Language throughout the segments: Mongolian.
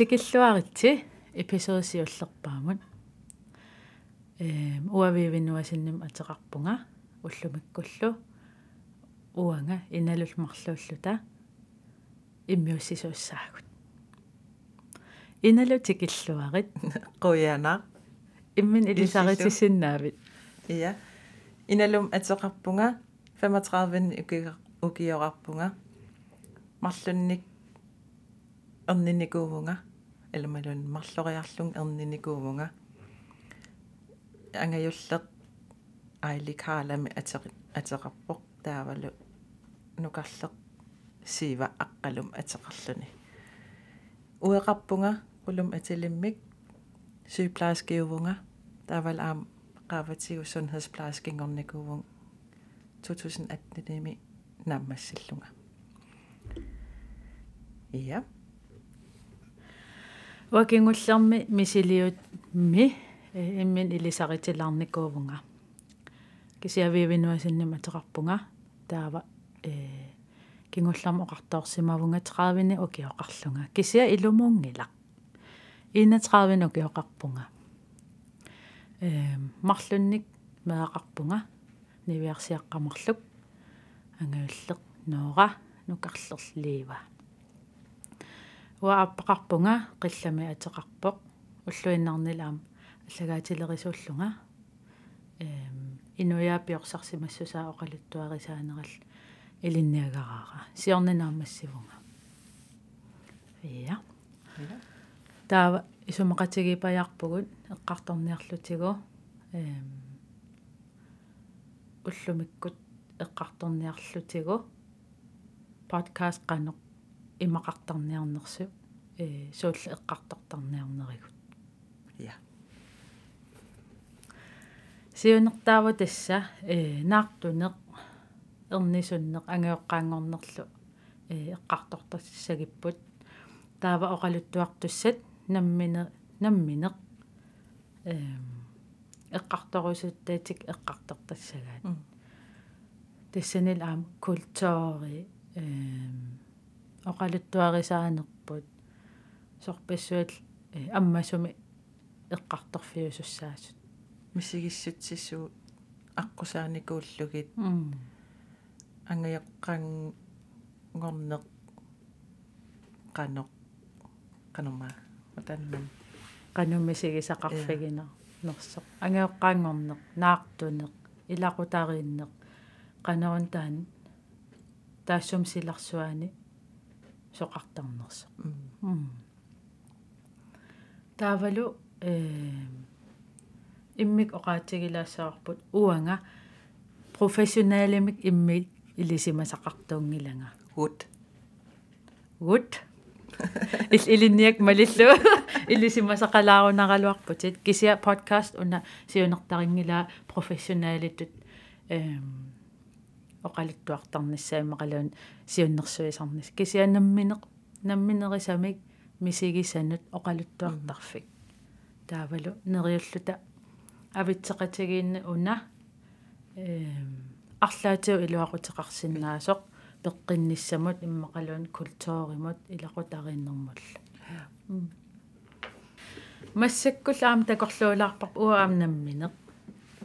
тикиллуаритси эпизоодсиуллерпаамут эм уавивинуасинним атеқарпунга уллумиккуллу уанга иналул марлууллута иммиуссисууссаагут иналу тикиллуарит quyaanaa иммин илисаритиссиннаавит ия иналум атеқарпунга 35 уки укиорарпунга марлунник эрниникуувнга аламалун марлориарлун эрниникуувнга ангаюллеq айликаалами атеқи атеқарпоқ таавалу нукарлеq сиива аққалум атеқарлуни уеқарпунга улум атилиммик сygeplejerskeuunga таавал аам qaavatigu sundhedsplejerskingornikuuvun 2018-ними нааммассиллунга ja Вакингуллерми мисилиут ми иммин илисаритилаарникуувнга кисиавиивинуасиннима теқарпунга таава э кингулларма оқартоорсимавунга 30-ни окиоқарлунга кисиа илумуунгила 31-ни окиоқарпунга э марлунник меақарпунга нивиарсиаққамарлук ангавиллеқ ноора нукарлерлиива уа аппақарпунга қиллами атеқарпоқ. Уллуиннарнилаам аллагаатилерисууллунга эм инуяапиорсарсимассусаа оқалуттуарисаанерал илинниагараара. Сиорнинаамассивунга я таава исумақатигипаярпугут эққарторниарлутигу эм уллумиккут эққарторниарлутигу подкаст қанеқ имақартарниарнерсу э суулла эққартортарниарнеригут ja сиунертаава тасса э наартунеқ эрнисуннеқ ангеоққаангорнерлу э эққартортассагиппут таава оқалуттуартуссат наммине намминеқ эм эққарторусуттаатик эққартортассагаат тассанил аам культуори эм оқалуттуарисаанерпут сорпассуат аммасуми эққарторфиусуссаасут мисигиссутсиссуу аққусааникууллугит ангаяққан ngorneq qanoq qanuma матаннам qanumisigisaqarfigina nersoq angeoqqaangorneq naartuneq ilaqutariinneq qanaun taan taassum silarsuani soqartarnersoq таавалу э иммик оqaатигилаассаарпут уанга профессионалимик иммик илисимасақартуунгилага гуд. Гуд? Ил илинниак малиллу. Илисимасақалаарунаралуарпутит кисиа подкаст уна сиунертарингила профессионалиттут эм оқалиттуартарниссаамақалуун сиуннэрсуисарнис кисиа намминеқ намминерисамик мисигисанут оқалуттуартарфик таавалу нериуллута авитсеқатигиинна уна эм арлаатиу илуақутеқарсинаасоқ пеққинниссамут иммақалуун культууримут илақутариннэрмулла массаккулаам такорлуулаарпар уаам намминеқ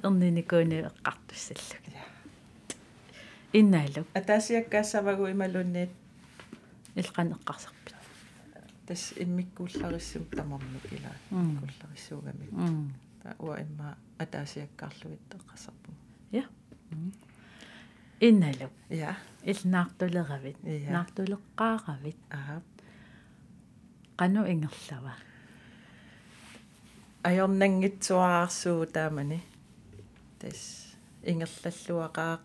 эрниникууни эққартуссаллуг иннаалук атаасиаккаассавагу ималунниит илқан эққарсарпит тас иммиккууллариссум тамарнук илаа куллариссуугами та уа имма атаасиаккаарлуит эққарсарпу я инналу я илнаартулеравит Ja. наартулеққааравит аа қану ингерлава. Ajornangitsuаарсуу таамани. Тас ингерллаллуақаа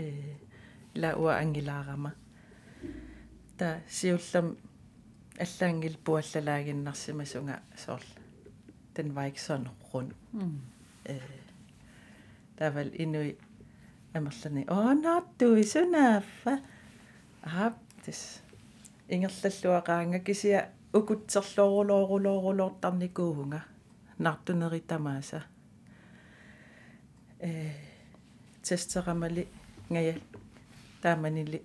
э ла уа ангилаарама. Та сиуллам аллаангил пуаллалаагиннарсимасунга сорл den var ikke sådan rund øh тавал инуи амерлани оо нааттуи сунаффа аа тис ингерллаллуақаанга кисиа укутсерлоорулоорулоорулоортарникуувнга нартунери тамааса э тестерамали ngaya тааманили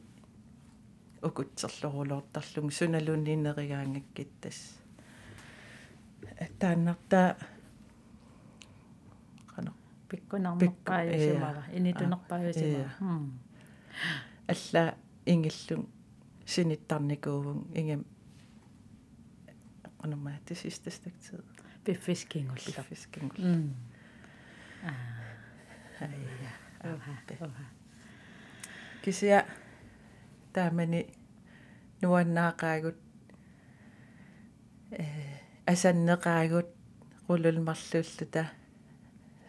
укутсерлорулоортарлуг суналунниинеригаангаккиттас тааннарта qano пиккунарнерпааюсимала инитунерпааюсимала алла ингиллун синиттарникуувун ингам qanumma тисистастактид пиффискингулла фискингул айя оха кисиа таамани нуаннаақаагут э асаннеқаагут qululmarluulluta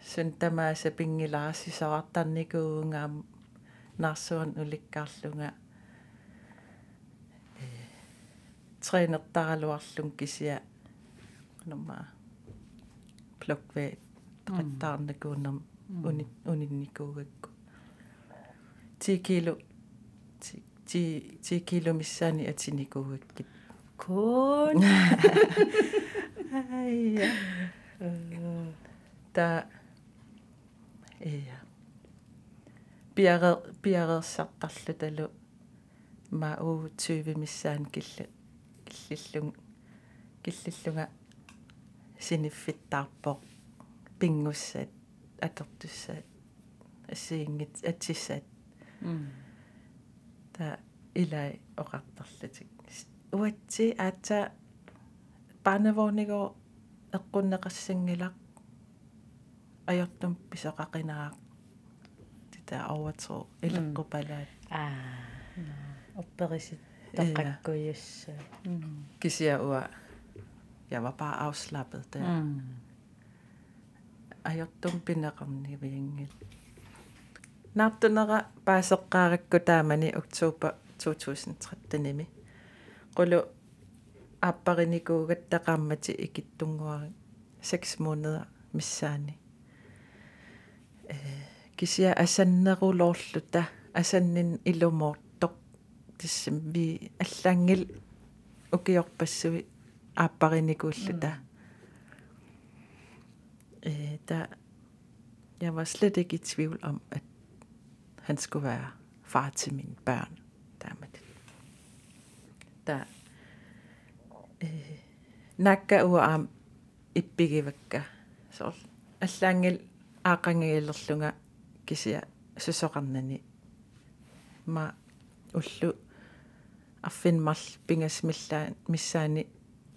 sun tamaasa pingilarassisavартарникуугаам нарсуан уликкаарлунга. Э тренертаралуарлун кисиа нумма плокве таттаарникуунам уни унинникуугакку 10 кило 10 10 кило миссаани атиникуугаккит кун айя та ия пиаре пиарерсартарлу талу ма уу 20 миссаан килла киллиллун киллиллунга синиффиттаарпоқ пингуссат атертуссаат ассиингит атсиссаат та илай оқартарлатик уатси аата панавониго эққуннеқассангилақ ajortum pisoqaqinaaq тита ауатсоо илеққупалаат аа. Опперисит таққаккуйусса kisia uа jeg var bare afslappet der ajortum pineqarniviingil naartunera paaseqqaarakku taamani oktober 2013 nimi qulu аппаринникуугаттақармати икиттунгуари 6 måneder миссаани э кisia асаннерулоорлута асаннин илумоортоқ тиссам ви аллаангил укиорпассуи аппаринникууллута э та jeg var slet ikke i tvivl om at han skulle være far til mine børn der med det. Der накка уаам иппигивакка соор аллаангил аақангигалерлунга кисиа сусоқарнани ма уллу арфинмарл пингас миллаа миссаани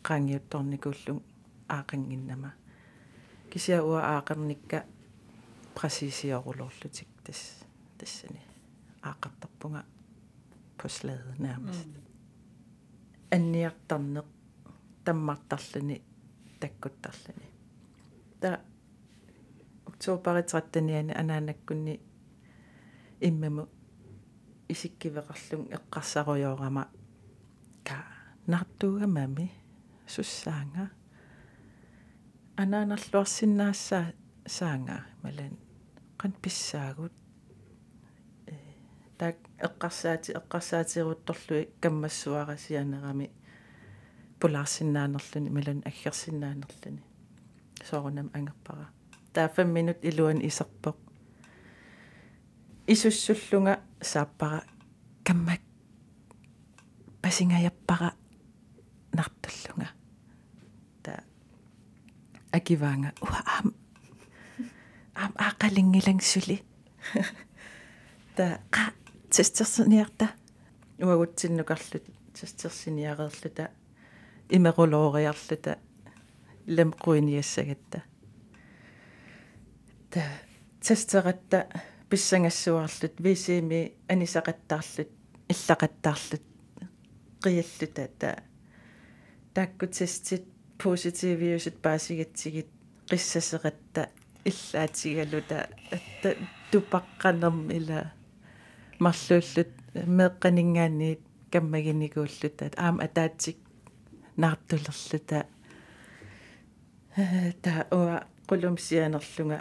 qaangiuttornikууллун аақангиннама кисиа уа аақерникка præcisиорулоорлутик тас тассани аақартарпунга послade nærmest анниартарнеқ таммартарлани таккуттарлани. Та октообери 13-ниани анаанаккунни иммаму исиккивеқарлун эққарсаруйоорама ка нартуугамами суссаанга. Анаанерлуарсиннаассаа саанга малан қан писсаагут э так эққарсаати эққарсаатируутторлуи каммассуарасианерами пулаарсиннаанерлүни малун аггерсиннаанерлүни соорунам ангерпара. Таа 5 минут илуан исерпоқ исуссуллунга сааппара каммак пасингаяппара нартуллунга та акиваанга уа аам. Аам аақалингилангсули. Та qa тестерсиниарта уагутсиннукарлут тестерсиниареерлута имерулоориарлута лемқуиниассагатта та. Тестератта писсангассуарлут висими анисақаттаарлут иллақаттаарлут қиаллута та. Таккутестит позитивиусит паасигатсигит қиссасеқатта иллаатигалута атта тупаққанерм ила марлууллут меэққанингаанниит каммагиникууллута аам атаатсик наартулерлута та уа qulumsianerlunga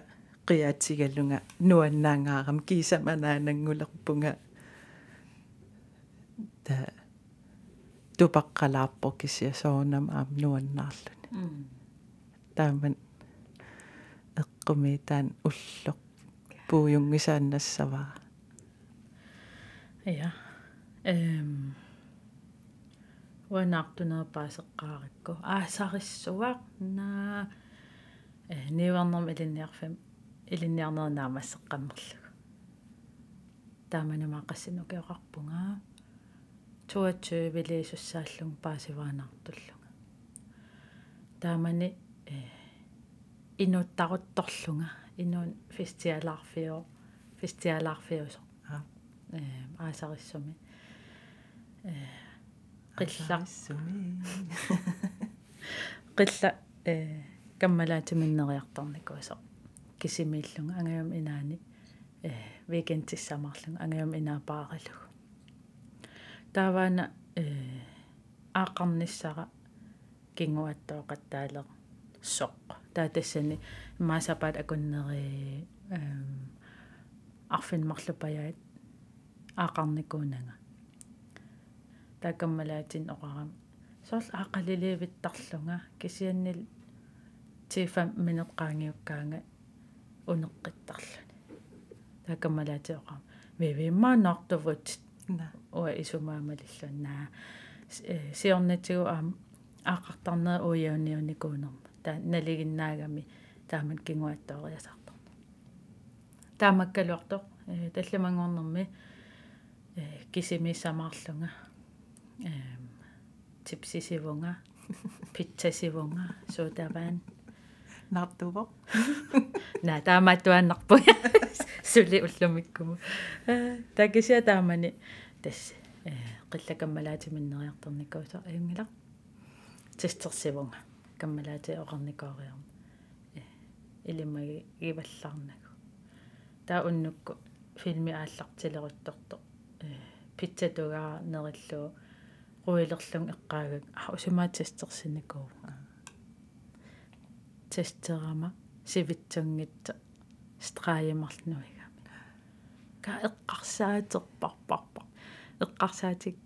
qiaatigalunga nuannaangaaram kiisamanaanangulерпунга та тупаққалаарпо кисиасоонам аам нуаннаарлуни. Тааман эққумитаан уллоқ пууюнгисааннассаваа ja øhm уанаартунерпаасеққааракку аасарissуақ наа э ниварнерм илинниарфам илинниарнернаамассеққаммерлугу тааманамаақассину кеоқарпунгаа туатсу вилиисуссааллун паасиваанаартуллунга таамани э инуттарутторлунга. Инуун фестиалаарфио фестиалаарфиусо аасариссуми э qilla qilla э каммалаатиминнериартарникуасо кисимииллунга ангайам инаани э векентиссамарлунга ангайам инаапааралугу тааваана э аақарниссара кингуаттооқаттаалеқ соқ. Таатассани маасапаат акуннери эм арфин марлупаяат аақарникуунага таакаммалаатин оқарам соорл аақалилиивиттарлунга кисианнил тифам минеққаангиуккаанга унеққиттарлуни. Таакаммалаати оқарам вивимма нортувут уа исумаамалиллуннаа сиорнатигу аама аақартарнера уяуниуникуунерма таа налигиннаагами таамат кингуаттоориасарторна таамаккалуартоқ э талламангорнэрми э кисимиссамаарлунга эм типсисивунга питсасивунга суудаваан нартуво. На таамааттуаннарпу сули уллумиккуму. Такисиа таамани. Тасс э qillakаммалаатиминнериарторниккуса аюнгила тестерсивунга каммалаати оқарникоориарма э илимаги иваллаарнагу таа уннукку филми ааллартилерутторто. э питсатугаа нериллуу руилерлун эққаагак а усумаа тестерсиникуу тестерама сивитсунгитта страаямарлнуигами ка эққарсаатерпарпарпар эққарсаатик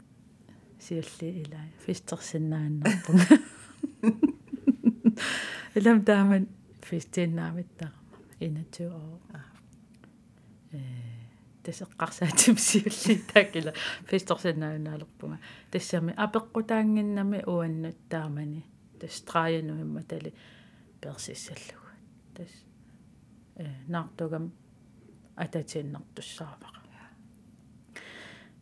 сиулли илаа фистерсиннааннарпунга илам тааман фистиннаамиттарама инатуо э тасеққарсаатим сиулли такила фистерсиннааннаалерпунга тассами апеққутаангиннами уаннут таамани. Тастраянуимма тали персиссаллуга тас э наартугам ататииннартуссааваqa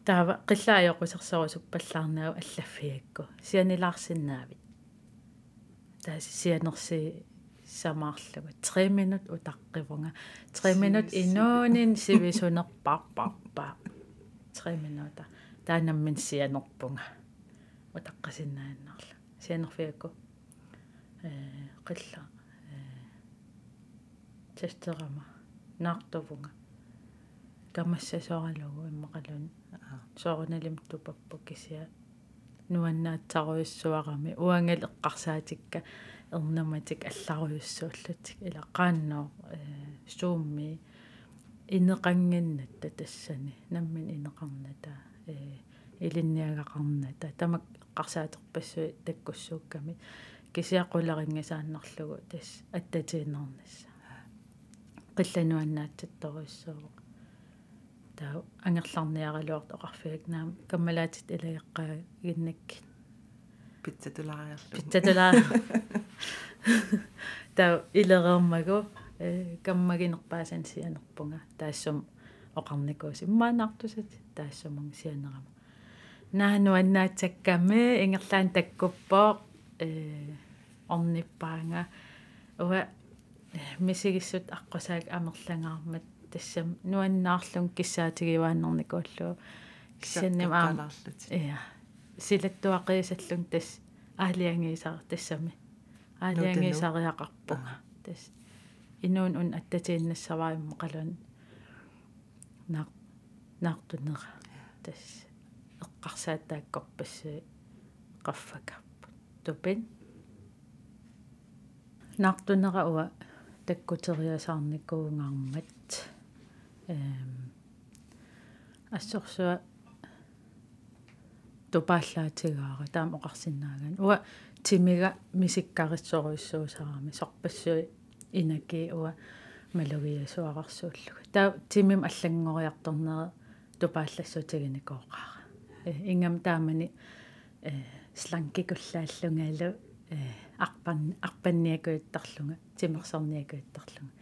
таава qillaajoqusерсорусуппаллаарнау аллаффиакку. Сианилаарсинаавит таас сианерси самаарлугу 3 минут утаққивунга 3 минут инуунин сивисунерпарпарпаа 3 минута таанаммин сианерпунга утаққасиннааннарла сианерфиакку э қилла э тестерама наартувунга камассасооралугу иммақалун соорналим тупаппу кисиа. Нуаннаатсаруйуссуарами уангал эққарсаатикка эрнаматик алларуйуссууллутик илаққаанноо э суумми инеқангиннатта тассани наммин инеқарната э илинниагақарната тамак эққарсаатерпассуи таккуссуукками кисиақулерингасааннарлугу тас аттатииннернасса qillanуаннаатсатторуйссуувоқ таа ангерларниаралуарт оқарфиак наам каммалаатит илагеққаа игиннакки питсатулаариарлу питсатулаа таа илереэрмагу э каммагинерпаасан сианерпунга. Таассум оқарникуус иммаанаартусат таассумун сианерама наануаннаатсакками ингерлаан таккуппоо э орниппаанга. Уа мисигиссут аққусаак амерлангаармат тассам. Нуаннаарлун киссаатигивааннэрникууллу киссанним аа иа силаттуақиисаллун тас аалиангиисаар тассами аалиангиисариақарпунга тас инуун ун аттатииннассаваиммо қалун наа наартунера тас эққарсааттааккорпассуи qaffakappu tupin naartunera uа таккутериасаарникуунгаармат эм ассорсуа тупааллаатигаара таам оқарсинааган уа тимига мисиккариссоруйссуусарами сорпассуи инаки уа малугиасуарарсууллуга таа тимим аллангориарторнера тупааллассутигиникооqaара э ингам таамани э сланкикуллааллунгаалу э арпан арпанниакуиттарлунга тимерсарниакуиттарлунга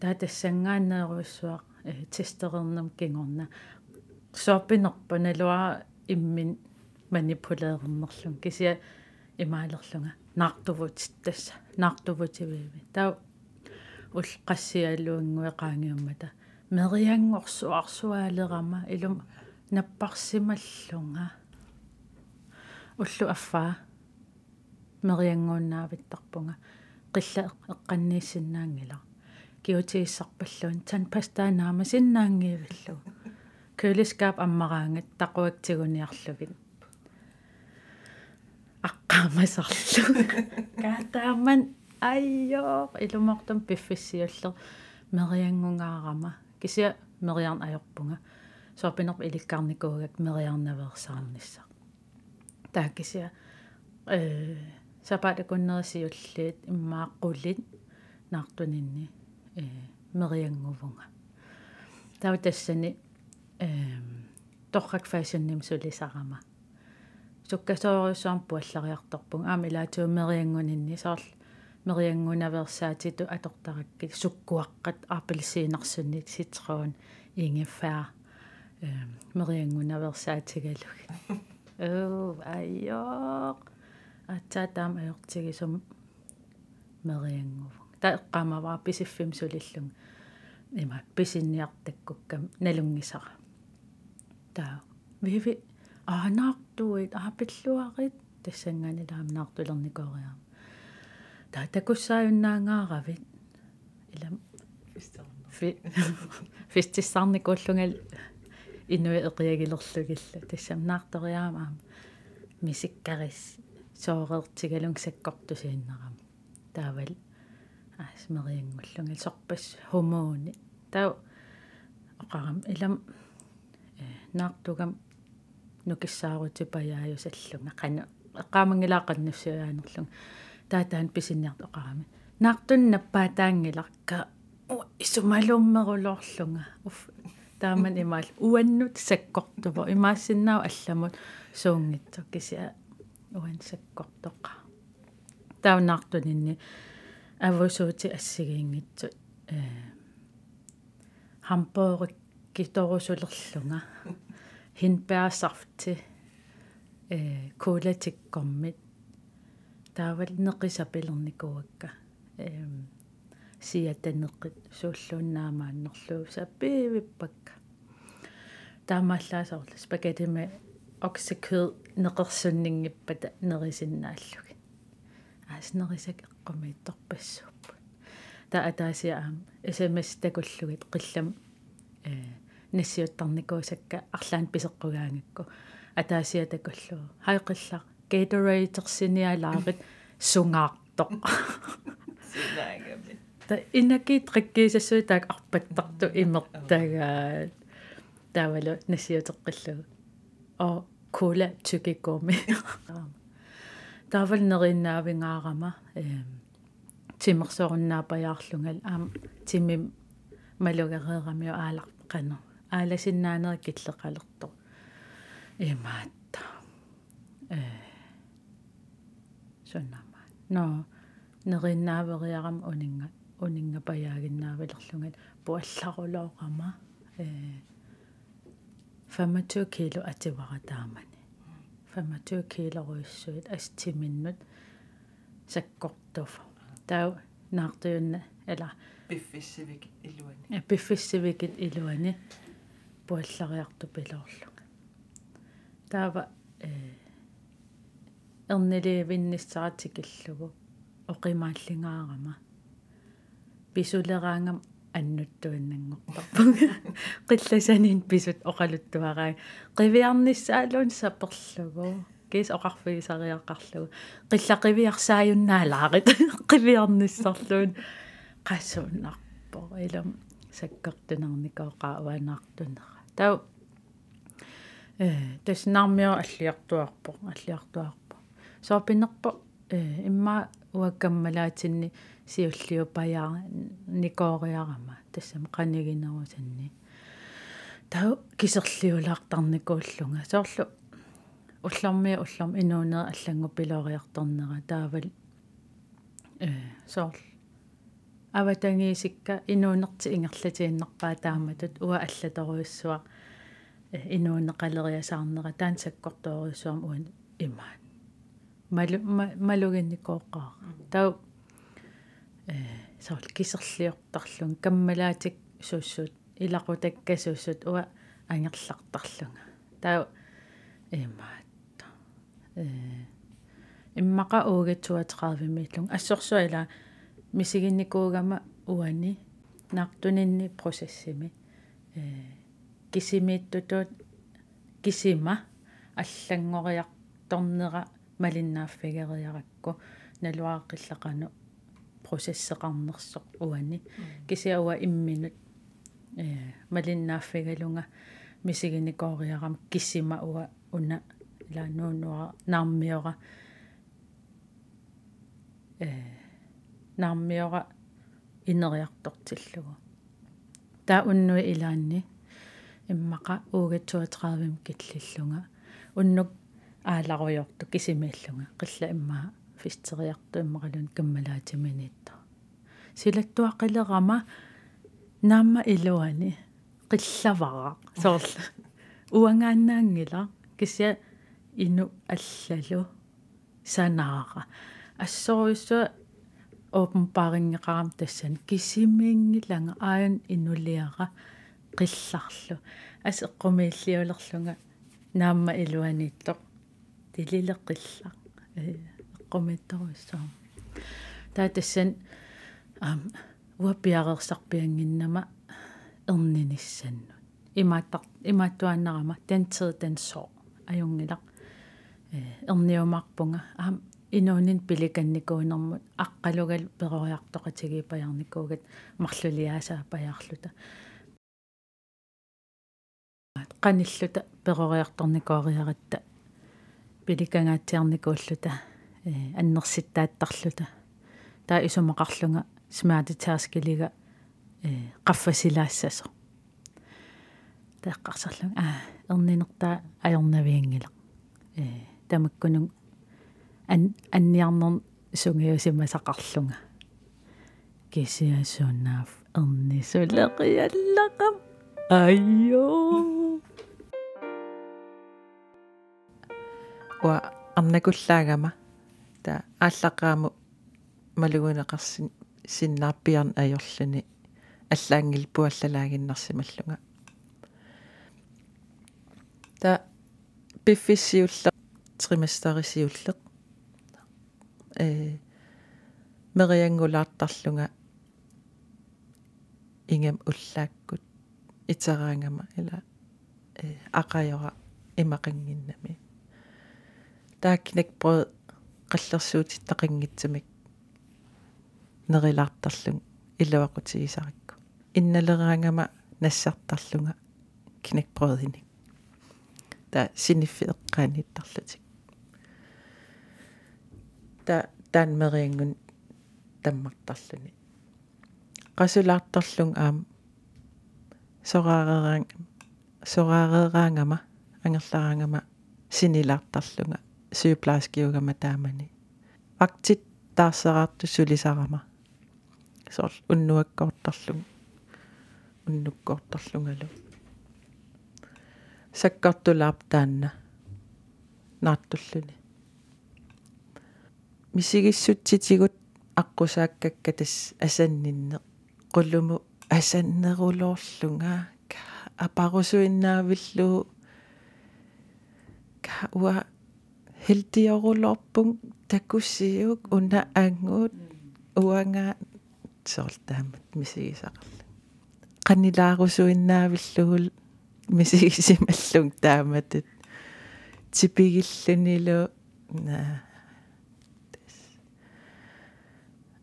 таа тассангааннееруиссуақ э тестерернам кингорна. Соопинерпа налуа иммин манипулеернерлун кисия имаалерлунга. Наартувут тасса наартувутививи таа ул qassialuangueqaangiummata meriangorsuarsuaalерама илум наппарсималлунга. Уллу аффаа мериангууннаавиттарпунга qilla eqqanniissinnaangila kiutiissarpalluun tan pastaaнаама sinnaangiivillu køliskab ammaraangat taquaktигуниарлугит аққаамасарлу каатааман аййоо илумортам пиффиссиуллер мериангунгаарама кися мериарн ajorpunga соорпинерп иликкаарникуугак мериарнаверсаарнisса таа кися э сапаатакуннерисиуллиит иммааққулит наартунинни э мериангувунга. Таа тассани э торрак фашионним сулисарама суккасоориуссуарм пуаллариарторпун аами лаатуу мериангунинни саарл мериангунаверсаатиту атортаракки. Суккуаққат апельсинерсунни ситроон ингеффаа э мериангунаверсаатигалуг оо айё атсаатаам аёртигисум мериангув та эққамаваа писиффим сулиллун. Има писинниартаккуккам налунгисара. Таа виви аанаартуит аапиллуарит тассангаани таамнаартулерникоориарма таа такуссааюннаангааравит илам фистиссарникууллунгал инуи эқиагилерлугилла тассамнаарториаамаа мисиккарис соорертигалун саккортусииннерам таавал аасмериангуллунгал сорпас хумууни таа оқарам илам э, наартугам нукиссаарутипаяаю саллунга қана эққаамангилааққаннассуяанерлун таатаан писинниарт оқарами наартун наппаатаангиларка исумалууммерулоорлунга уф тааман имаал уаннут саккортува имаассиннаау алламут суунгитсо кися уан саккортоқа таунартунинни авусуути ассигиингитсут э хампоорик киторусулерлунга хинпаасарфти э кулатиккормит таавал неқисапилерникуакка э сиатанеққит сууллууннаамааннерлуу саппивиппакка таамааллаасоорлу спагеттиме оксакød неқерсуннингиппата нерисиннааллуги ааснерисак эққумиитторпассууппу та атаасиа аам смс такуллугит қиллам э нассиуттарникуусакка арлаан писеққугаангакку атаасиа такуллуу хайқиллаа Gatorade-терсиниалаарит сунгаартоқ та инаки триккисассуи таак арпаттарту имертагаат таавалу нассиутеққиллугу о кола тюкиккоми таавал нериннаавингаарама э тимерсоруннаапаяарлунгал аама тимми малугареерамиу ааларпеқано ааласиннаанери киллеқалерто имаатта э соннама но нериннаавериарам унинга унинга паяагиннаавалерлунгат пуалларулоорама э. 25 kilo ативаратаамани 25 kilo руиссуит астиминнут саккортуфа таа наартуйунна. Ала пиффиссивик илуани. Э пиффиссивикит илуани пилоорлуга таава э эрниливинниссаратикиллугу оқимааллингаарама писулераангам аннуттуиннангортарпуга qillасанин писут оқалуттуараа qivиарниссаалуун саперлугу кис оқарфигисариаққарлугу qillaqivиарсааюннаалаарит qivиарниссарлуун qaссуунарпо илам саккертунерникооқаа уанаартунера тау э таснармио аллиартуарпо аллиартуарпо. Соопинерпо э имма уаккаммалаатинни сиуллиупаяа никоориарама тассам канигинерусанни тау кисерлиулаартарникууллунга соорлу улларми улларм инуунер аллангу пилориарторнера таавал э соорл аватангиисикка инуунерти ингерлатииннерпаа тааматут уа аллаторуиссуа инуунеқалериасаарнера таан саккорторуиссуам уан имаан. Малу малугинникооққаа тау э соорл кисерлиортарлун каммалаатик суссут илақутаккасуссут уа ангерлартарлунга тау имаат. Э иммаqa уугатсуатеқарви миллун ассорсуила мисигинникуугама уани наартунинни процессими э кисимииттутут кисима аллангориарторнера малиннааффигериаракку налуааққиллақану процессеқарнерсоқ уани. Кисиауа имминут э малиннааффигалунга мисигиникоориарам киссима уа уна лаануунуа нармиора э нармиора инериартортиллугу таа уннуи илаанни иммаqa уугатсуатеқарвим киллиллунга уннук ааларуйорту кисимииллунга қилла иммаа фистериарту иммақалун каммалаатиминитта силаттуаққилерама наама илуани qillavaqa soorla uangaannaangila kisia ину аллалу санааqa ассоруиссуа оопенпаарингеқарам тассан кисимиингиланга аан инулиара qillарлу ас эққумииллиулерлунга. Наама илуаниттоқ тилилеққилла эққумиттаруиссаа таа тассан ам уаппиарерсарпиангиннама эрнинissannут имааттар имааттуаннарама тантер тансоо аюнгилақ э эрниумарпунга. Аам инуунин пиликанникуунэрмут аққалугал перориартоқатиги паярникуугат марлулиаасаа паяарлута qanilluta перориарторникуариаратта пиликангаатсиарникууллута э аннерситтааттарлута таа исумақарлунга смаатитааскилига э qaffasилаассасо тааққарсарлун аа эрнинертаа ajornaviangila э тамаккунун анниарнер сунгиусимасақарлунга кисиасунаав эрнисулеқиаллақам айё. Уа арнакуллаагама та ааллақааму малугунеқарсин синнаарпиарн ajorluni аллаангил пуаллалаагиннарсималлунга та пиффиссиулле триместарисиуллеq э мериангулаартарлунга ингам уллааккут итераангама ила э ақайора имақингиннами тааккинак про қаллерсуутиттақингитсамик нерилаартарлун илуақутигисарикку инналераангама нассартарлунга кинакпродиник та синиффиэккааниттарлутик та таанмериангун таммартарлуни. Qasulaartorlung aam soraareraang soraareraangama angerlaraangama sinilaartarlunga sygeplejerskiugama taamani aktit taasseraartu sulisarama soorl unnuakkoortarlung unnukkoortarlungalu sakkartulaap taanna naartulluni misigissutitigut аққусааккаккатас асаннинне qullumu асаннерулоорлунга. Апарусуиннаавиллуу ка уа хелтиорулорпун такуссиук уна ангуут. Уанга сортаамат мисигисақарла qanilaarusuinnaavillugul мисигисималлун тааматут типигиллунилу. На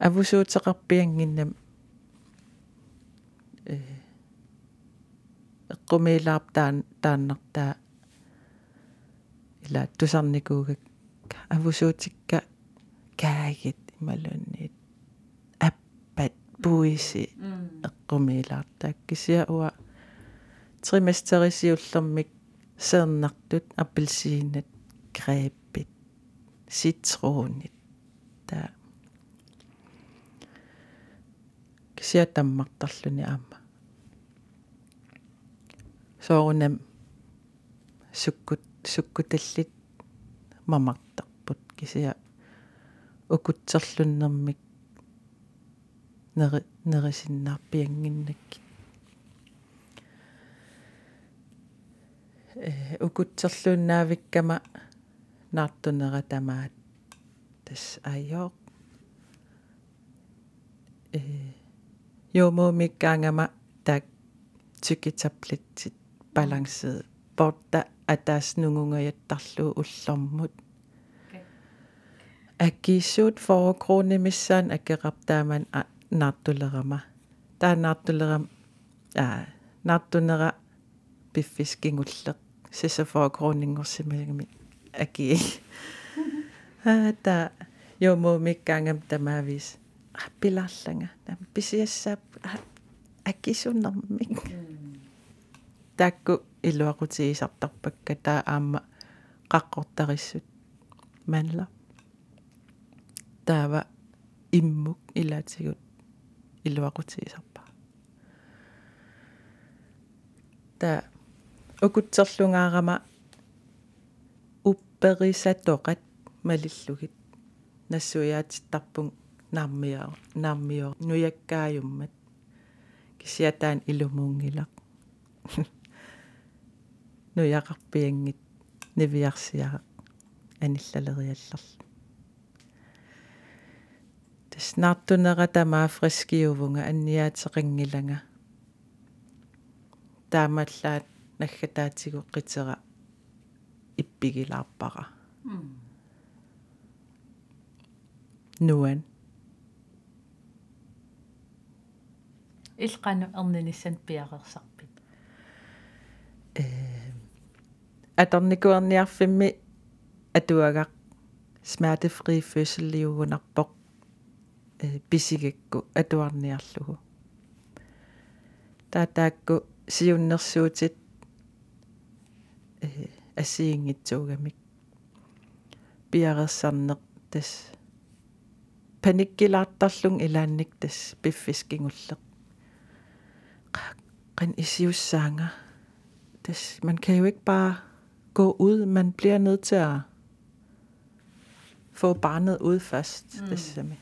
авусуутеқарпиангиннам э эққумилаарп таан тааннартаа ила тусарникуугак авусуутикка каагит ималунниит аппат пуиси эққумилаартаак кисиа уа тримастерисиуллэрмик сеернартут аппелсиинат grebit citronit ta tammartarluni aama soorunam sukkut sukkutallit mamartarput kisia ukutserlunnermik neri nerisinnaarpianginnakki э укутсерлууннаавиккама наартунера тамаат тас айоо э Jomo migangama tak tykitablit balanceret borta atas nungungajatarlu ullermut. Akisut foregrunde missan akkeraptaman nartulerama. Der nartuleram nartunera bifiskingulleq sisaforegrundinngorsimagami aki. Ta jomo mikkangam tamavis. Там писиассаап аккисуннэрмик таакку илуақутигисартарпакка таа аама қаққортариссут манла таава иммук илаатигут илуақутигисарпа та укутсерлунгаарама упперисатоқат малиллугит нассуяатиттарпун нааммиа нааммио нуяккаажуммат кисиатаан илумуунгилақ нуяқарпиангит нивиарсиара аниллалериаллерл таснартунера тамаа фрискиувунга анниаатеқингилага таамаллаат наггатаатигоққитера иппигилаарпара. Нуан илқану эрниниссан пиақерсарпит э аторникуарниарфимми атуагақ smertefri fødseliugunarpoq э писигакку атуарниарлугу таатаакку сиуннэрсуутит э асиингитсуугамик пиарерсарнеқ тас паниккилаартарлун илаанник тас пиффискингуллеq qan isiussaanga das man kan jo ikke bare gå ud. Man bliver nødt til at få barnet ud først. Mm. det sami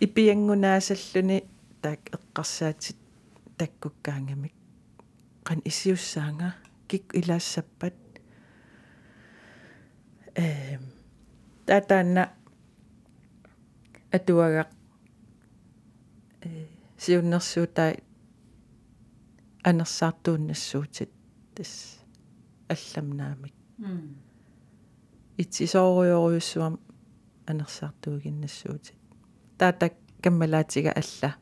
i biangunaasalluni tak eqqarsaatit takkukkaangamik qan isiussaanga kik ilaassappat э татаанна атуагақ э сиуннэрсуутай анерсаартууннассуутит тас алламнаамик итсисоориориуссуам анерсаартуугиннассуутит таатак каммалаатига алла.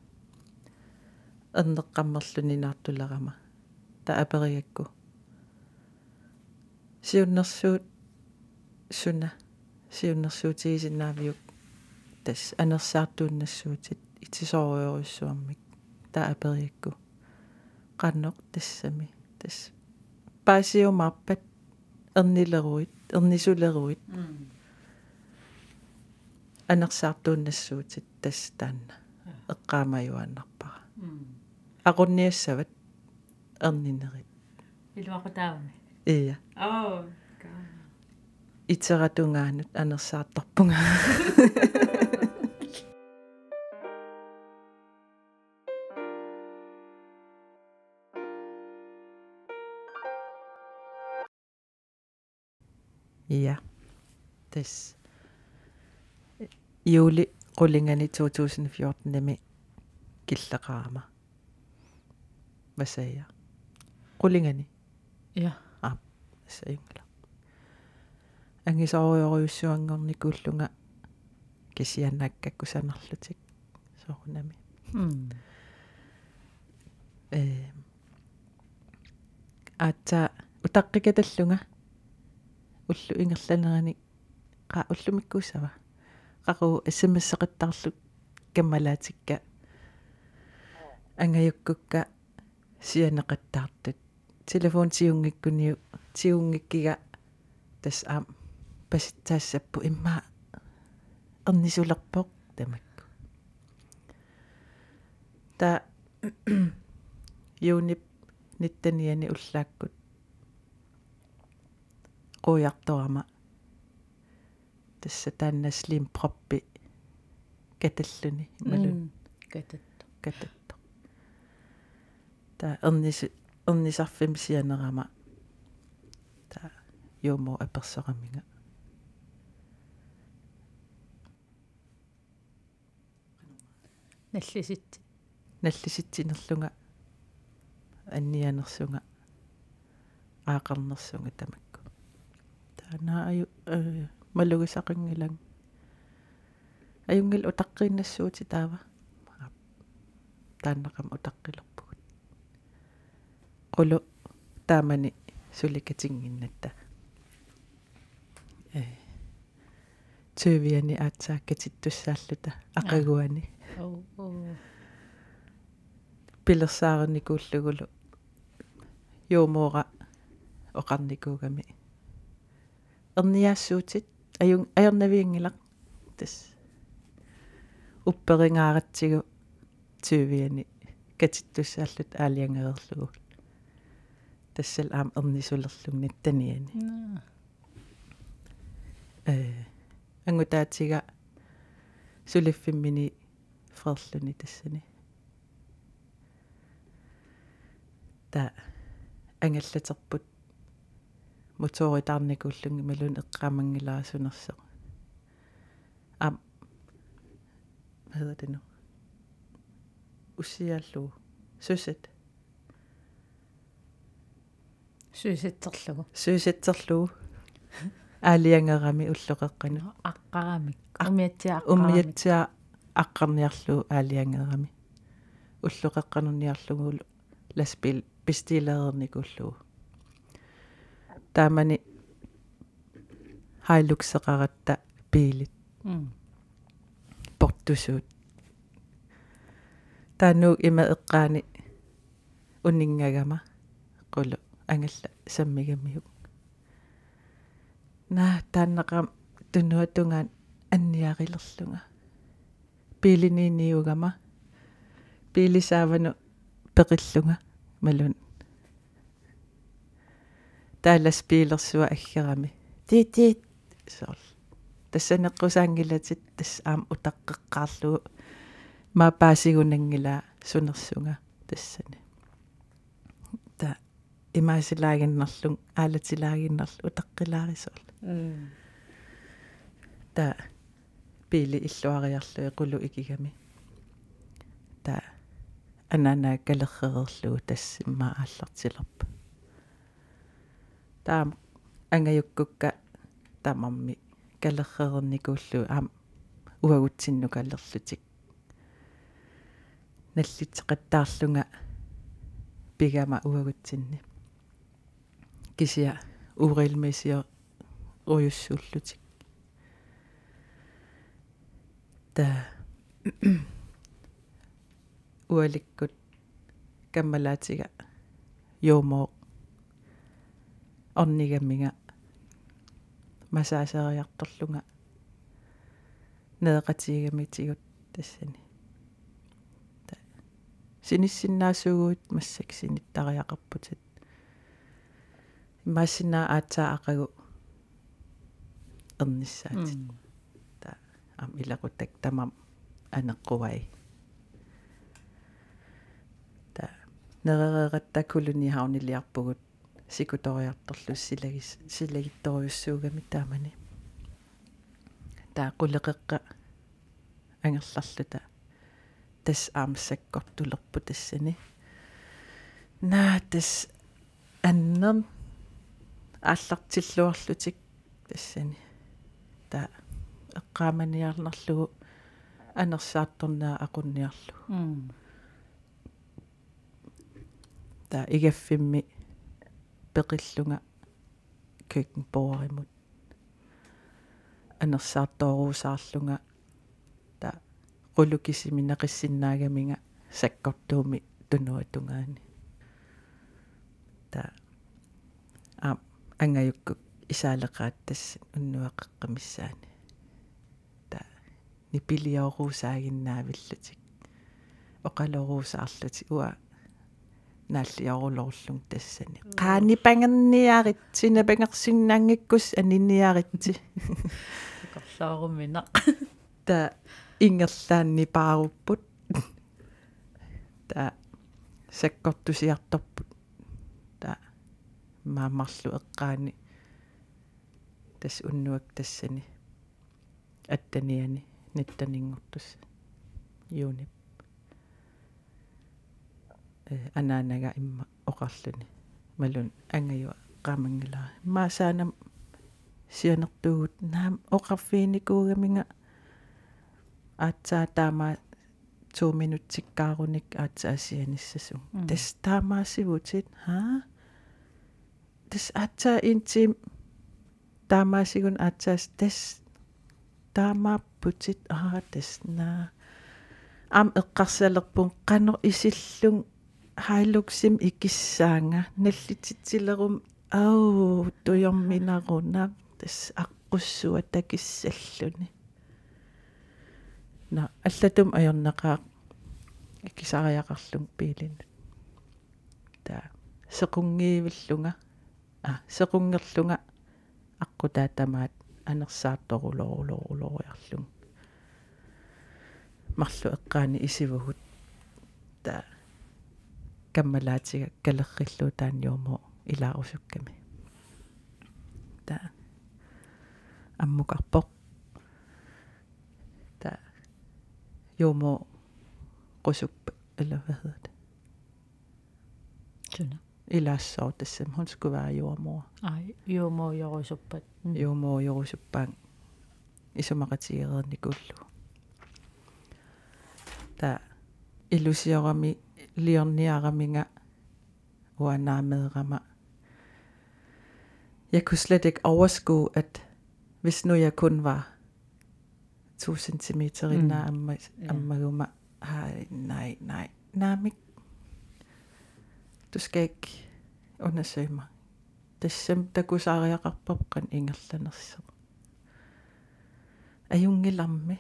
Эрнеққаммерлүни наартулерама та апериакку. Сиуннэрсуут суна. Сиуннэрсуутигисиннаавиук тас анерсаартууннассуутит итсисоориориуссуармик та апериакку qannoq tassami tas paasiumarpat ernileruit ernisuleruit анерсаартууннассууtit тас таанна эққаамаюаннарпара aqunniassavat erninerit илуақутаавами ия оо итератунгаанут анерсаартарпунга Ja. Des juli qullingani 2014 nimi killeqaama. Hvad sagde jeg? Qullingani. ja Ah, sayungla. Angisoorioriussuangornikullunga kisiannakkakkusanarlutik soorunami. mm Э ата утаққикаталлунга уллу ингерланерани qa уллумиккуусава. Qaqu смсеқиттарлу каммалаатикка ангаюккукка сианеқаттаартут телефон тиунгиккуниу тиунгиккига тас аам паситсаассаппу имма эрнисулерпоq тамакку. Та юунип ниттаниани уллааккут қуярторама тасса тааннаслим проппи каталлуни малун кататто кататто та эрнис эрнисарфим сианерама та юумо аперсераминга наллисит наллиситсинерлунга аннианерсунга аақарнерсунга тамакку таана аю э малугисақингилан аюнгил утаққииннассуути таава. Тааннақам утаққилерпугут. Qulu таамани суликатингиннатта. Э төвиани аацааккатиттуссааллута ақагуани. Оо оо пилерсаарникууллугулу. Юумоора оқарникуугами эрниаассуутит аюн аернавиангилақ тас упперингааратсигу тювиани катиттуссааллут аалиангеерлугу тассал аам эрнисулерлугни таниани э ангутаатига сулиффиммини ферлуни тассани та ангаллатерпут моторитаарникууллунги малун эққамангилаасунерсо ам hvad hedder det nu усиаллу. Сусат сюситсерлугу сусатсерлугу аалиангерами уллоқеққану аққарамик умиатсиа уммиатсиа аққарниарлу аалиангерами уллоқеққануниарлугулу ласпил пистилеерникуллугу таамани хайлуксеқаратта пиилит. Портусуут. Таануу има эққаани унингагама qulu ангалла саммигаммиук наа тааннақам тунуатунгаан анниарилерлунга. Пилининиугама пилисаавану пеқиллунга. Малун таалас пилерсуа аггерами тит сорл тассанеққусаангилатит тас аам утаққеққаарлугу маапаасигунангила сунерсунга тассани та имаасилагиннерлун аалатилагиннерлу утаққилаарисуул та пили иллуариарлу эқулу икигами та анана калерререрлугу тассимма ааллартилерпа таам ангаюккукка тамамми калеррерникууллу аам уагутсинну калерлутик. Наллитеқаттаарлунга пигама уагутсинни. Кисия уурилмисио уйуссууллутик та уаликкут каммалаатига юумо орнигаммига масаасериарторлунга неэқатигамитигут тассани та синиссиннаасуугуут массак синиттариақарпутит имассинаа аатсаа ақагу эрниссаатит та ам илақутак тамам анеққувай. Та неререраттакулуни хаунилиарпугут сикуториарторлу силагис силагитторюссуугами таамани таа qulleqeqqa ангерларлута тас аамсаккортулерпу тассани наа тас аннерн ааллартиллуарлутик тассани таа эққааманиарнерлугу анерсаатторнаа aqunniarlugu. Таа игаффимми пеқиллунга køkkenborgerimut анерсаартооруусаарлунга та qulukisimi neqissinnaagamинга саккортууми тунуатунгаани та а ангаюкку исаалеqaat тас уннуаққамиссаани та нипилиорусаагиннаавиллутик оқалоруусаарлути уа нааллиорулорлун тассани qaani pangerniaritсина пангерсиннаангиккус анинниаритси корлаарумина та ингерлаанни пааруппут та саккортусиарторпут та маамарлу эққаани тас уннуак тассани аттаниани ниттанингортус юунип э анаанага имма оқарлуни малун ангаюа qaamangilaa maasaanam сианертуугут наам оқарфииникуугаминга аатсаа таама 2 минутсиккааруник аатсаасианиссасу тас таамаасивутит ха тас аатсаа интим таамаасигун аатсаас тас таамааппутит аа тас наа ам эққарсалерпун қанер исиллун хайлуксим икиссаанга наллититсилерум ау туйорминарунаа тас аққуссуа такиссаллуни на аллатум аёрнақаа икисариақарлун пиилин та сеқунгиивиллунга а сеқунгерлунга аққутаатамаат анерсаарторулорулорулориарлун марлу эққаани исивугут та каммалаатига калерриллуу таанниумо илаарусукками та аммукарпоқ та юмо qusuppa eller hvad hedder det Tuna. ilaassoo tassam hun skulle være jordmor Ai, juumo jorusuppat. jordmor jorusuppang isumaqatigereerni nikullu Leonie Araminga, Oana Medrama. Jeg kunne slet ikke overskue, at hvis nu jeg kun var to centimeter i mm. Amaruma, har nej, nej, nej, du skal ikke undersøge mig. Tässä takusaari ja rappapkan englantilaiset. Ei unge lamme.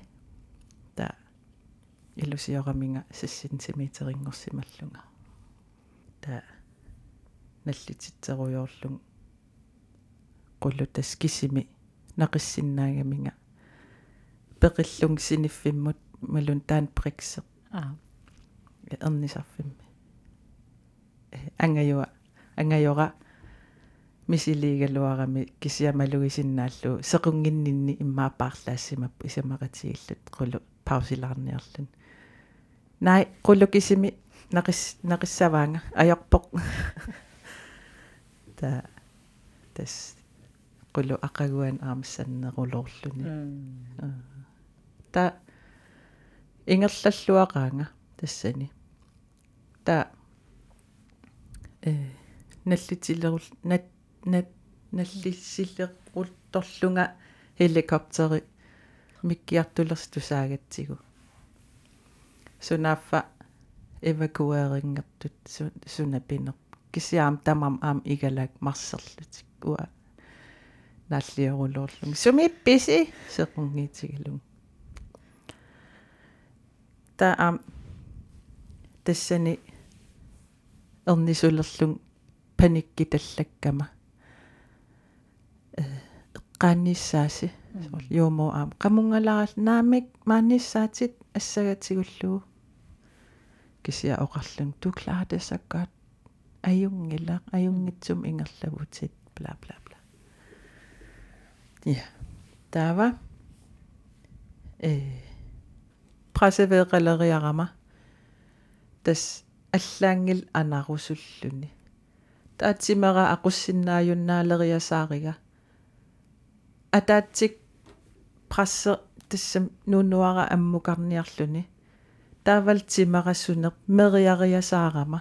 Илусиораминга сассинтиметерингорсималлунга та наллититсеруйоорлун qullu taskisimi naqissиннаагаминга пеқиллун синиффиммут малун таан приксе Ah, эрнисарфимми ангаюа ангайора мисилиигалуарами кисиамалугисиннааллу. Сеқунгиннинни иммаапаарлаассимап исамақатигиллут qullu паусилаарниарлун кисими нақис нақиссаваанга аёрпоқ та тас qullu ақагуан аамассаннерулоорлуни mm. та ингерллаллуақаанга тассани. Та э наллитилерул нат нат наллиссиллерулторлунга helikopteri миккиартулерстусаагатсигу сунаффа эвакуеерингертут сунапинер. Кисиаам тамам аам игалаак марсерлутик. Уа. Наллиорулуурлун сумипписи сеқунгиитигалун та аам тассани эрнисулерлун паникки таллаккама э эққааниссааси юумо аам. Qamungalaral naamik maannissaatит ассагатигуллуу кисиа оқарлун du klarer det så godt ajungila ajungitsum ingerlavutit bla bla bla ja der var øh pressevederileriarama tas аллаангил анарусуллуни. Таатсимера aqussinnaajunnaалериасаарига атаатсик прассе тассам нуунуара аммукарниарлуни таавалтимерассунер мериариасаарама.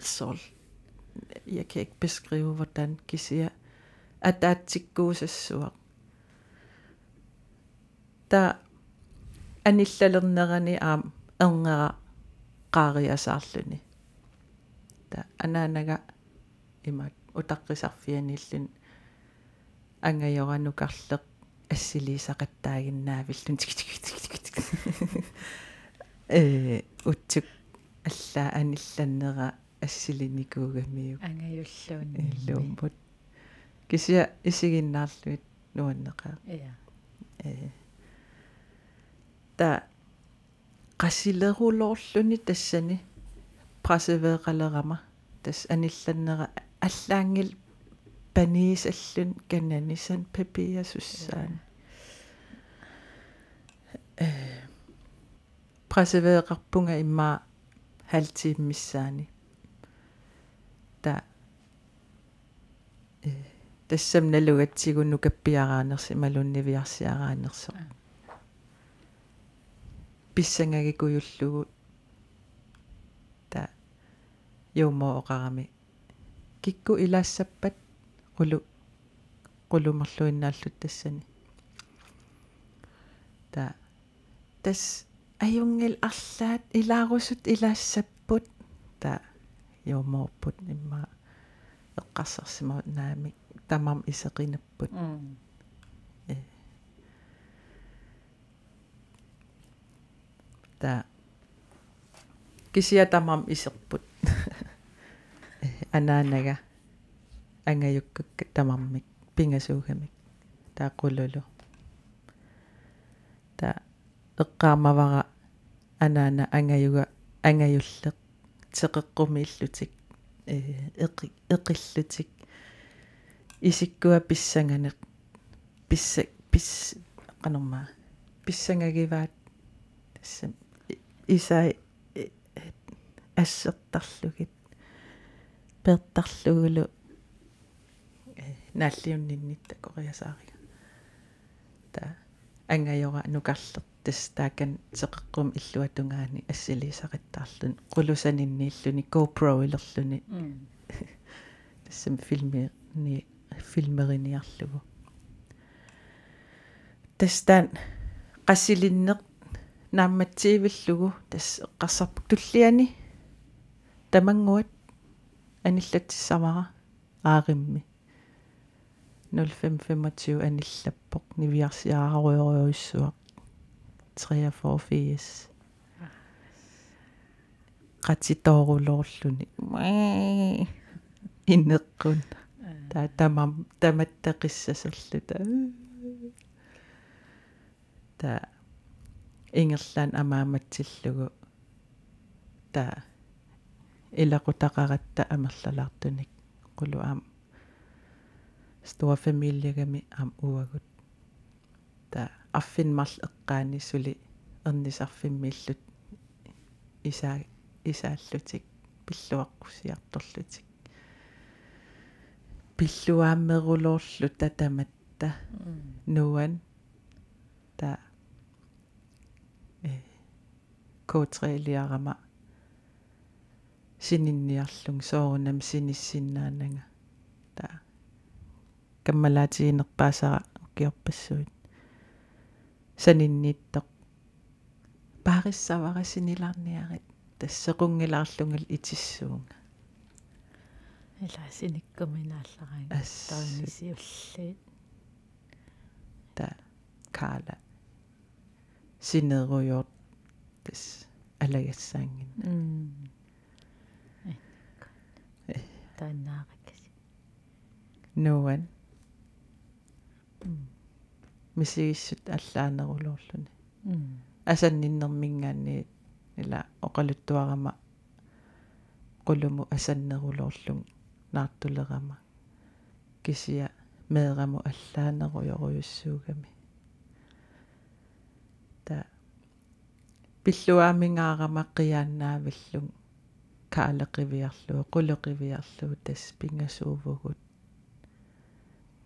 Sol jeg kan ikke beskrive hvordan kisia атаатсиккуусассуа та аниллалернерани аам эрнера qaaриасаарлуни та анаанага имаат утаққисарфианиллун ангайоранукарлеq ассилисақаттаагиннаавиллун э утсук аллаа анилланнера ассилиникуугамиу ангаюллуунни. Иллууммут кися исигиннаарлуит нуаннеқаа я э. Та qassilерулоорлүни тассани прасевеэқалерама тас анилланнера аллаангил паниисаллун кананисан пепиасуссаан э прасевеэқарпунга имма халтииммиссаани та э тассам налугатсигунну каппиараанерси малуннивиарсиараанерсо писсангагикуйуллугу та юумооqarami кикку илаассаппат qulu qulumерлуиннааллут тассани та тас аюнгил арлаат илаарусут илаассаппут. Та юумоорпут имма эққарсарсимаа наами тамам исеқинаппут. Э. Та кисия тамам исерпут анаанага ангаюккакка тамармик пингасуугамик тааққулулу та эққаамавара анаана ангаюга ангаюллеқ теқеққуми иллутик э эқи эқиллутик исиккуа писсанганеқ писса пис канорма писсангагиваат тассам исай ассертарлугит пертарлугулу нааллиунниннитта кориасаарига та ангайора нукарлер тас таакан теқеққум иллуатунгаани ассилисақиттаарлун қулусаниннииллуни GoPro илерлуни тассам филми ни филмериниарлугу тастан qassilinnеq наамматсиивиллугу тас эққарсарпук туллиани тамангуат аниллатсамара ааримми 0525 аниллаппоq нивиарсиааруйоруйуссуақ 43 qatitoorulorluni иннеққун таа тамам таматтақиссасерлута таа ингерлаан амааматсиллугу таа илақутақаратта амерлалаартуник qulu aam store familiegami am uagut. Ta affinmarl eqqaani suli ernisarfimmiillut isa isaallutik pilluaqqusiartorlutik. Pilluaammerulorlu tatamatta nuan ta э коотреилиарама сининниарлун соорунам синиссиннаанага та каммалаатигинерпаасара укиорпассуит саниннииттоq паариссавара синилаарниарит тассеқунгилаарлунгал итиссуунга илаасиниккуминааллараан таанисиуллиит та каала синеруйорт тас алагассаангин тааннаараккас нуан мисигиссут аллаанерулоорлуни асанниннэрмингаанни ила оқалуттуарама qulumu асаннерулоорлун наартулерама. Кисия меэраму аллаанеруйоруйуссуугами та пиллуаамингаарама қиааннаавиллун каалеқивиарлуу қулеқивиарлуу тас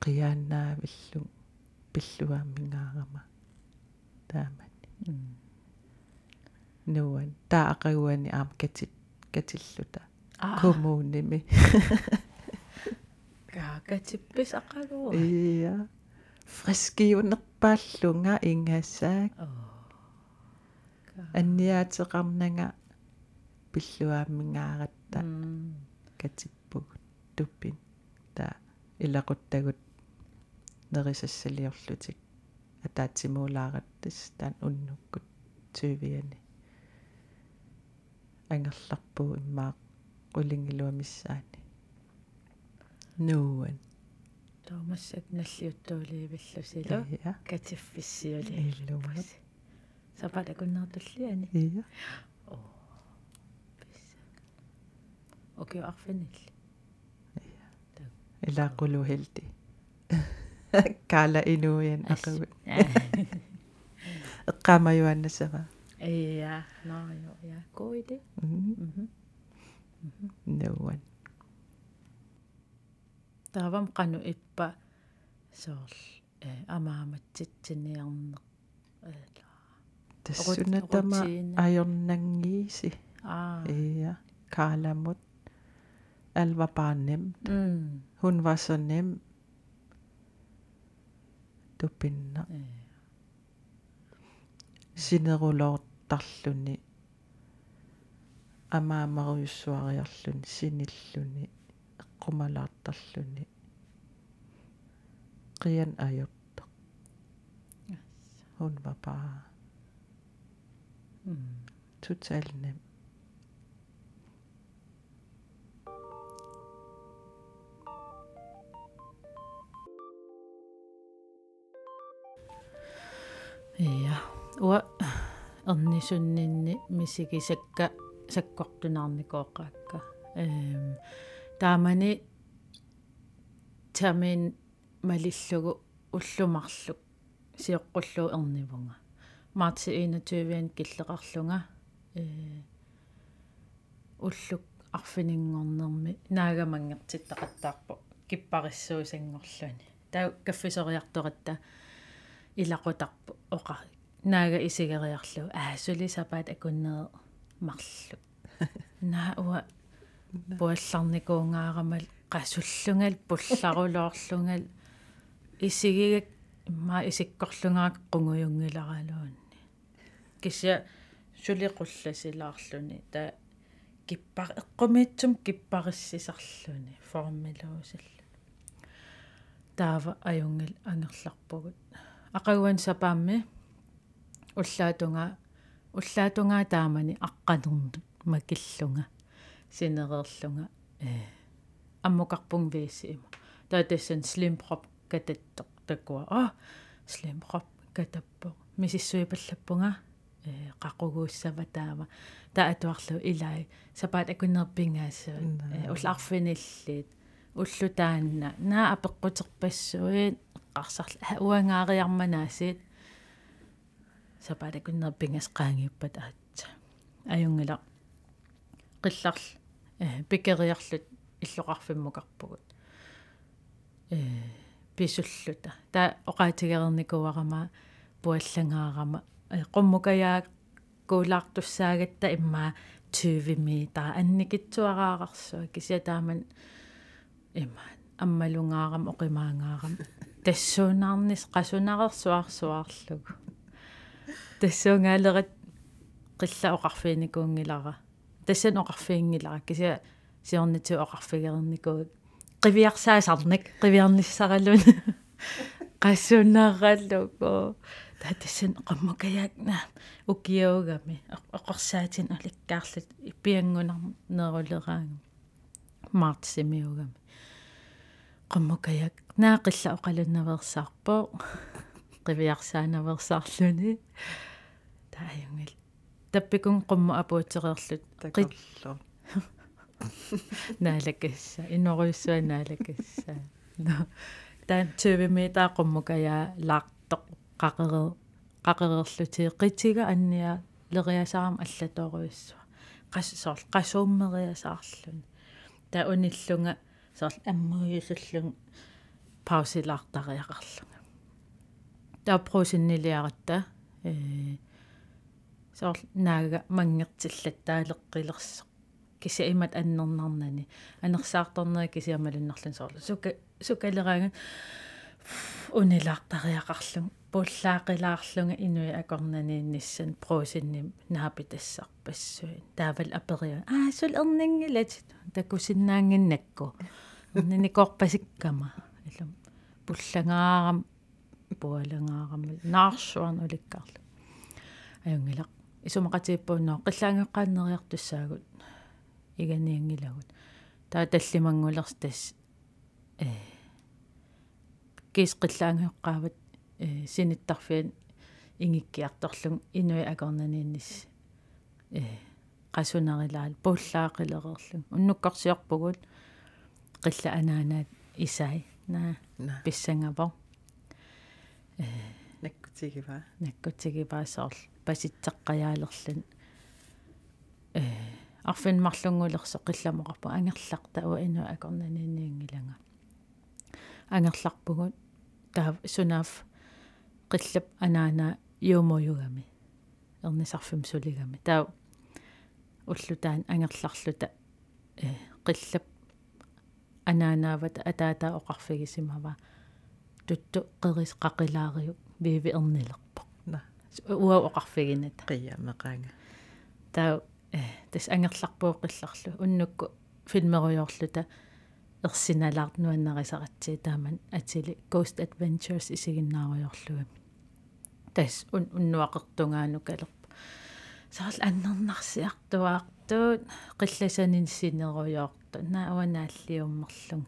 пингасуувгут қиааннаавиллун пиллуаамингаарама таамани нуан таақагуани аам катит катиллута коммуними каакатиппис ақагуа ия фрискиунерпааллунга ингаассаак анниаатеқарнага пиллуааммингааратта катиппугут туппин та илақуттагут нерисассалиорлутик атаатсимуулааратас таан уннуккут тювиани ангерларпуу иммаа улингилуамиссаани нуан тоомассак наллиуттууливиллусилу я катиффиссиули иллума сапата куннартуллиани я окей арфинилли илаақулу хилти кала инуян ақуи эққаамаюаннасава ja naajo ja koidi mhm нуан таавам qanu иппа соорл э амааматситсиниарнеқ тассунатама rutine. ajornangiisi аа ja kaalamut alt var bare nemt du binder sinerulortarluni amaamaruissuariarluni sinilluni eqqumalaartarluni qian ajortaq hun var bare м totalt nem Ja, уа. Эрнисуннинни мисигисакка саккортунаарникооқаакка эм таамани тамин малиллугу уллумарлук сиоққуллуу эрнивунга. Марти 21 киллеқарлунга э уллук арфинингорнерми наагамангертиттақаттаарпо киппариссуусангорлуни таа каффисориарторатта илақутарпу оқа. Наага исигериарлу. Аа сулисапаат акуннеэ марлу. Наа уа буалларникуунгаарамал qassullungal пулларулоорлунгал исигигак имма исиккорлунгаак qunguyungilarалуунни кися сулиқулласилаарлуни та киппар эққумиитсум киппариссисарлуни формилуусаллу таава аюнгил ангерларпугут ақагуан сапаамми уллаатунга уллаатунгаа таамани аққанернут макиллунга синереерлунга э аммукарпун виисиима таатассан слимпроп кататтоқ такуа а слимпроп катаппо мисиссуи паллаппунга э қақугууссава таама таатуарлу илай сапаат акуннерпингаассуи э уллаарфиниллиит уллутаанна наа апеққутерпассуит qarсарла уангаариарманаасит сапаалакуннерпингас qaangiuppat аатса аюнгила qillarl э пикериарлут иллоқарфиммукарпугут. Э писуллута та оqaатигерникуарама пуаллангаарама э qummukayaak куулаартуссаагатта имма 20 метра анникитсуараарарсуа кися тааман имма аммалунгаарам оқимаангаарам тассуунаарнис qasunareersuarsuarlugu тассуунгаалерат qilla oqarfiinikуунгилара тассан oqarfiingilара кися сиорниту oqarfigерникуг qivиарсаасарник qivиарниссаралун qassунаараллуго татассан qammakayakna укиаугами oqorсаатин уликкаарлут иппиангунар нерулераага qammakajak naaqilla oqalunnaversaarpo qiviarsaanaversaarluni taajungil tappikun qummu apuutereerlut taqarlu naalakassa inuruissua naalakassa no. Taan 20 meter qummukaja laartoq qaqere qaqererluti qitiga annia leriasaaram allatoruissua qassoorl qasuummeriasaarluni ta unillunga соорл аммуйусуллун паусилаартариақарлунга тааппросиннилиаратта э соорл наага мангертиллаттаалеққилерсо кися имат аннернарнани. Анерсаарторнери кисиамалуннарлун соорл сука сукалераага унилаартариақарлун пуллаақилаарлунга инуи акорнаниинниссан проосинним наапитассарпассуин таавал апериа аа сул ернингилат такусиннаангиннакку никорпасиккама илум пуллагаарам пуалангаараммал наарсуарн уликкаарлу аюнгилақ исумақатииппуунноо қиллаангеққааннериартуссаагут иганиангилагут. Таа таллимангулерс тас э кис қиллаангеққаават синиттарфиан ингиккиарторлун инуи акорнанииннис э qasунарилаал пуллаақилереерлун уннуккарсиорпугут qilla анаанаат исай. На писсангапо э наккутигива. Наккутигиваасоор паситсеққаяалерлун э арфин марлунгулерсо qillamоқарпу ангерларта уа инуа акорнаниинниангилага ангерларпугут таа сунаав qillap anaana юумоюгами эрнисарфим сулигами таа уллутаан ангерларлута э qillap анаанаават атаата оқарфигисимава тутту qeris qaqilaaриу виви эрнилерпо уа оқарфигинат қия меқаанга таа э тас ангерларпуу qillарлу уннукку филмеруйорлута ерсиналаарт нуаннерисаратсии тааман атили Ghost Adventures исигиннааруйорлугами тас ун уннуақертунгаану калерп саал аннернарсиартуаартуут қилласанин синеруйоорто нааванааллиуммерлун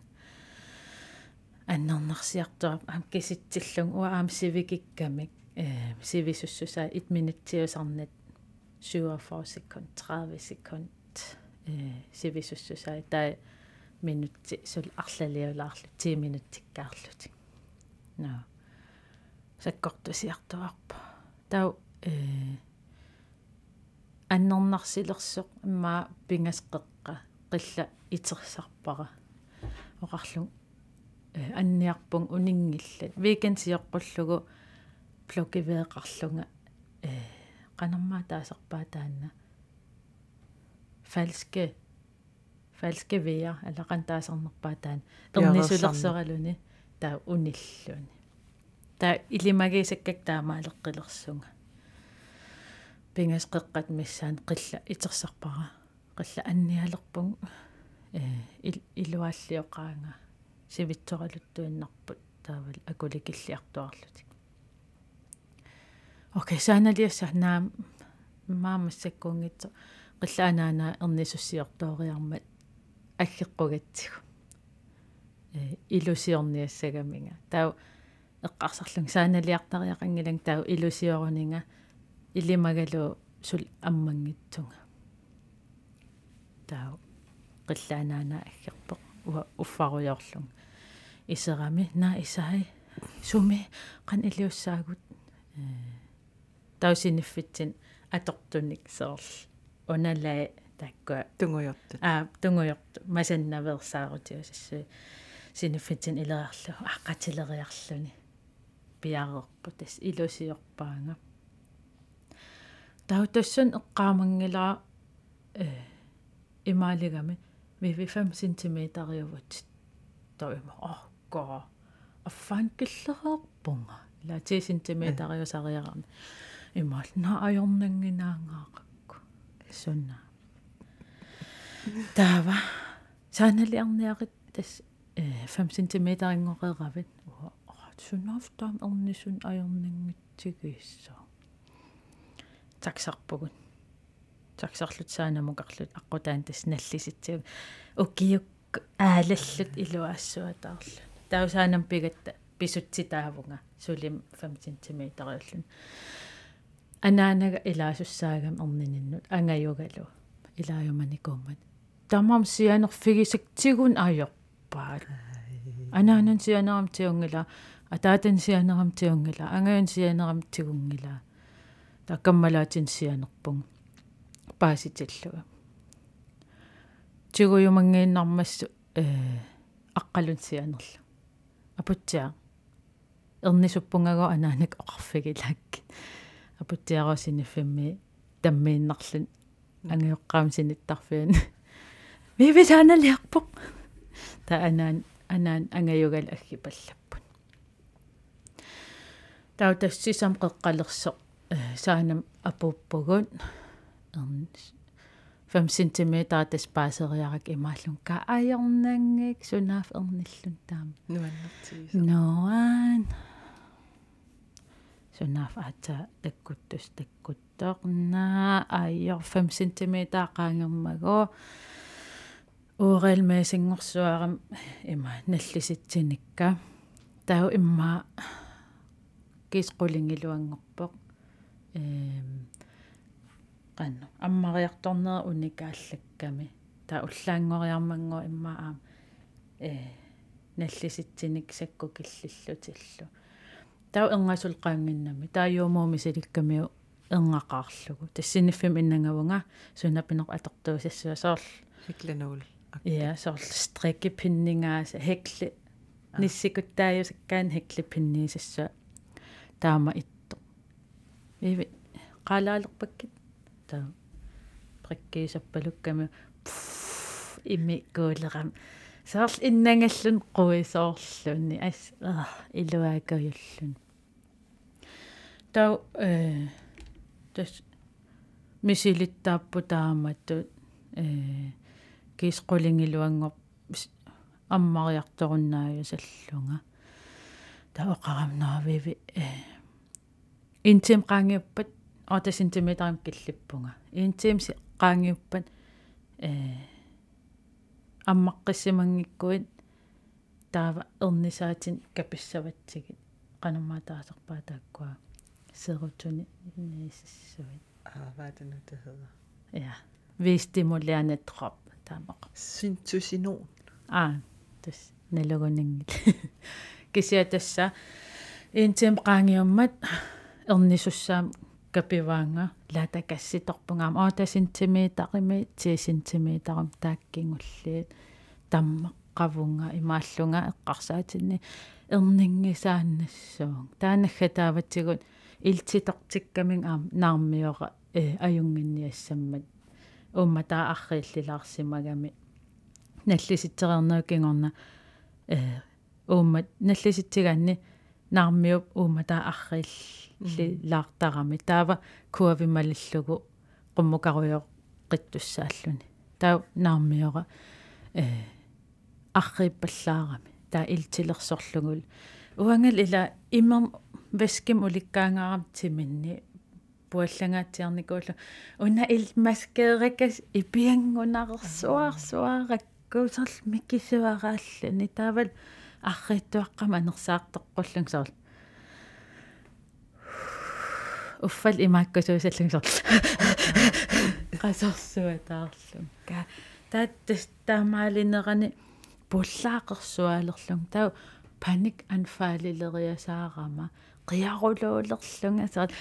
аннернарсиартуа ам киситсиллун уа аам сивикиккамик э сивисуссусаа 1 минуттиусарнат 47 секунд 30 секунд э сивисуссусаа таа минутти сул арлалиулаарлу 10 минуттиккаарлути наа саккортусиартуарпа тау э аннернарсилерсоқ имма пингасқеққа қилла итерсарпара оқарлу э анниарпун унингиллат викенсиоққуллугу блокивеэқарлунга э taasarpaa taanna falske falske veer eller qan taasarnerpaa taan ernisulерсералуни таа униллуни таа илимагисаккак таамаалеққилерсунга пингас қеққат миссаан қилла итерсарпара қилла анниалерпун э илуааллиоқаанга сивитсоралуттуиннарпут таавал акуликиллиартуарлути окей сааналиасса наам маамассаккуунгитсо qillaaнаана эрнисуссиортоориармат аггеққугатсигу э илусиорниассагаминга таа эққарсарлун. Сааналиартариақангилан таа илусиорунинга илимагалу сул аммангитсунга. Таа qillaaнаана аггерпеқ уа уффаруйорлун исерами на исай суми қан илиуссаагут э таусиниффитсин атортуник сеерл уналаа такка тунгуйорту аа тунгуйорту масаннаверсаарутиусассуи синиффитсин илериарлу аққатилериарлуни пиарерпу тас илусиорпаанга таутассан эққаамангилаа э имаалигами виви 5 см риувут тоима орко аффанкиллерерпунга ила 10 см риусариарами имаал на ajornanginaaгаақакку сунна. Тава сааналиарниарит тас э 5 см ингоқеравит уа сунаафтаам эрнисун ajornanngitсигииссаа таксарпугун таксарлут саанамукарлут аққутаан тас наллиситсиуг укиук аалаллут илуаассуатаарлу таусаанам пигатта писутситаавунга сулим 5 см иуллун анаанага илаасуссаагам эрнининнут ангаюгалу илааюманикууммат тамам сианерфигисактигун аёрпаат анаанан сианерам тиунгила атаатан сианерам тиунгила ангаян сианерам тигунгила. Таккаммалаатин сианерпун. Пааситиллуга. Тигуйумангииннармассу э аққалун сианерла апутсиа. Эрнисуппунгаго анаанак оқарфигилаакки. Апутсиаросиниффимми таммииннарлун ангиоққаам синиттарфиан вивисааналиарпоқ та анаан анаан ангаюгал аггипаллаппут тау тассисам қеққалерсо саанам апууппугун эрнис 5 cm тас паасериарак имааллун ка аёрнангик сунаaf эрниллун таама нуаннертигис ноан сунаaf аата таккуттус таккутторнаа аайор 5 cm qaangermagoo уурел месингорсуарам има наллиситсиникка тау имма кисқулингилуангорпоқ эм qanno аммариарторнера уникааллакками таа уллаангориармангоо имма аам. Э наллиситсиник сакку киллиллутиллу таа энгасул qaanginnami таа юумууми силиккамиу энгақарлугу тассиниффим иннангавунга сунапинеқ атортуусассуа соорлу хиклануул ja соорлу стрикки пиннингааса хекли ниссикуттаажусаккаан хекли пинниисассуа таама итто. Иви qaalaалерпаккит таа приккиисаппалукками имми куулерам саарл иннангаллун quisooрлунни ас илуаакаюллун тау э тас мисилиттааппу тааматту э кисқулингилуангор аммариарторуннааюсаллунга таоқарамнаавиви э интим қаангиуппат ота сантиметрам киллиппунга интимси qaangiuppat э аммаққиссимангиккуит таава эрнисаатин каписсаватсигит qanummaa taasarpaa taakkua serutuni niississuit Arbejde det hedder. ja vestimulerende trop tamaq Syntocinon. ah tas nalugunningit tassa intim qaangiummat ernisussaam kapivaanga lata kassitorpungaam oota sentimitarimi 10 sentimitarum taakkingulliit imaallunga eqqarsaatinni erningisaannassuung taanagga taavatsigut iltitortikkaming aam naarmiora э ajunginniassammat умма таа аррииллилаарсимагами наллиситсериарнуукингорна э ууммат наллиситсигаанни наармиуп уумма таа арриилли лаартарами таава куавималиллугу qummukaruyo qittussааллуни таа наармиора э аррииппаллаарами таа илтилерсорлугул уангал ила имам веским уликкаангаарам тиминни пуаллагаатиарникуулу уна илмаскееракас ипиангунарерсуарсуараккуусерл миккисуарааллани таавал арриттуаққама анерсаартеққуллун сорл уффал имааккусуусаллун сорл qasarsuа таарлун ка тааттас таамаалинерани пуллаақерсуалерлун тау паник анфаалилериасаарама qiaruluulerlunga saat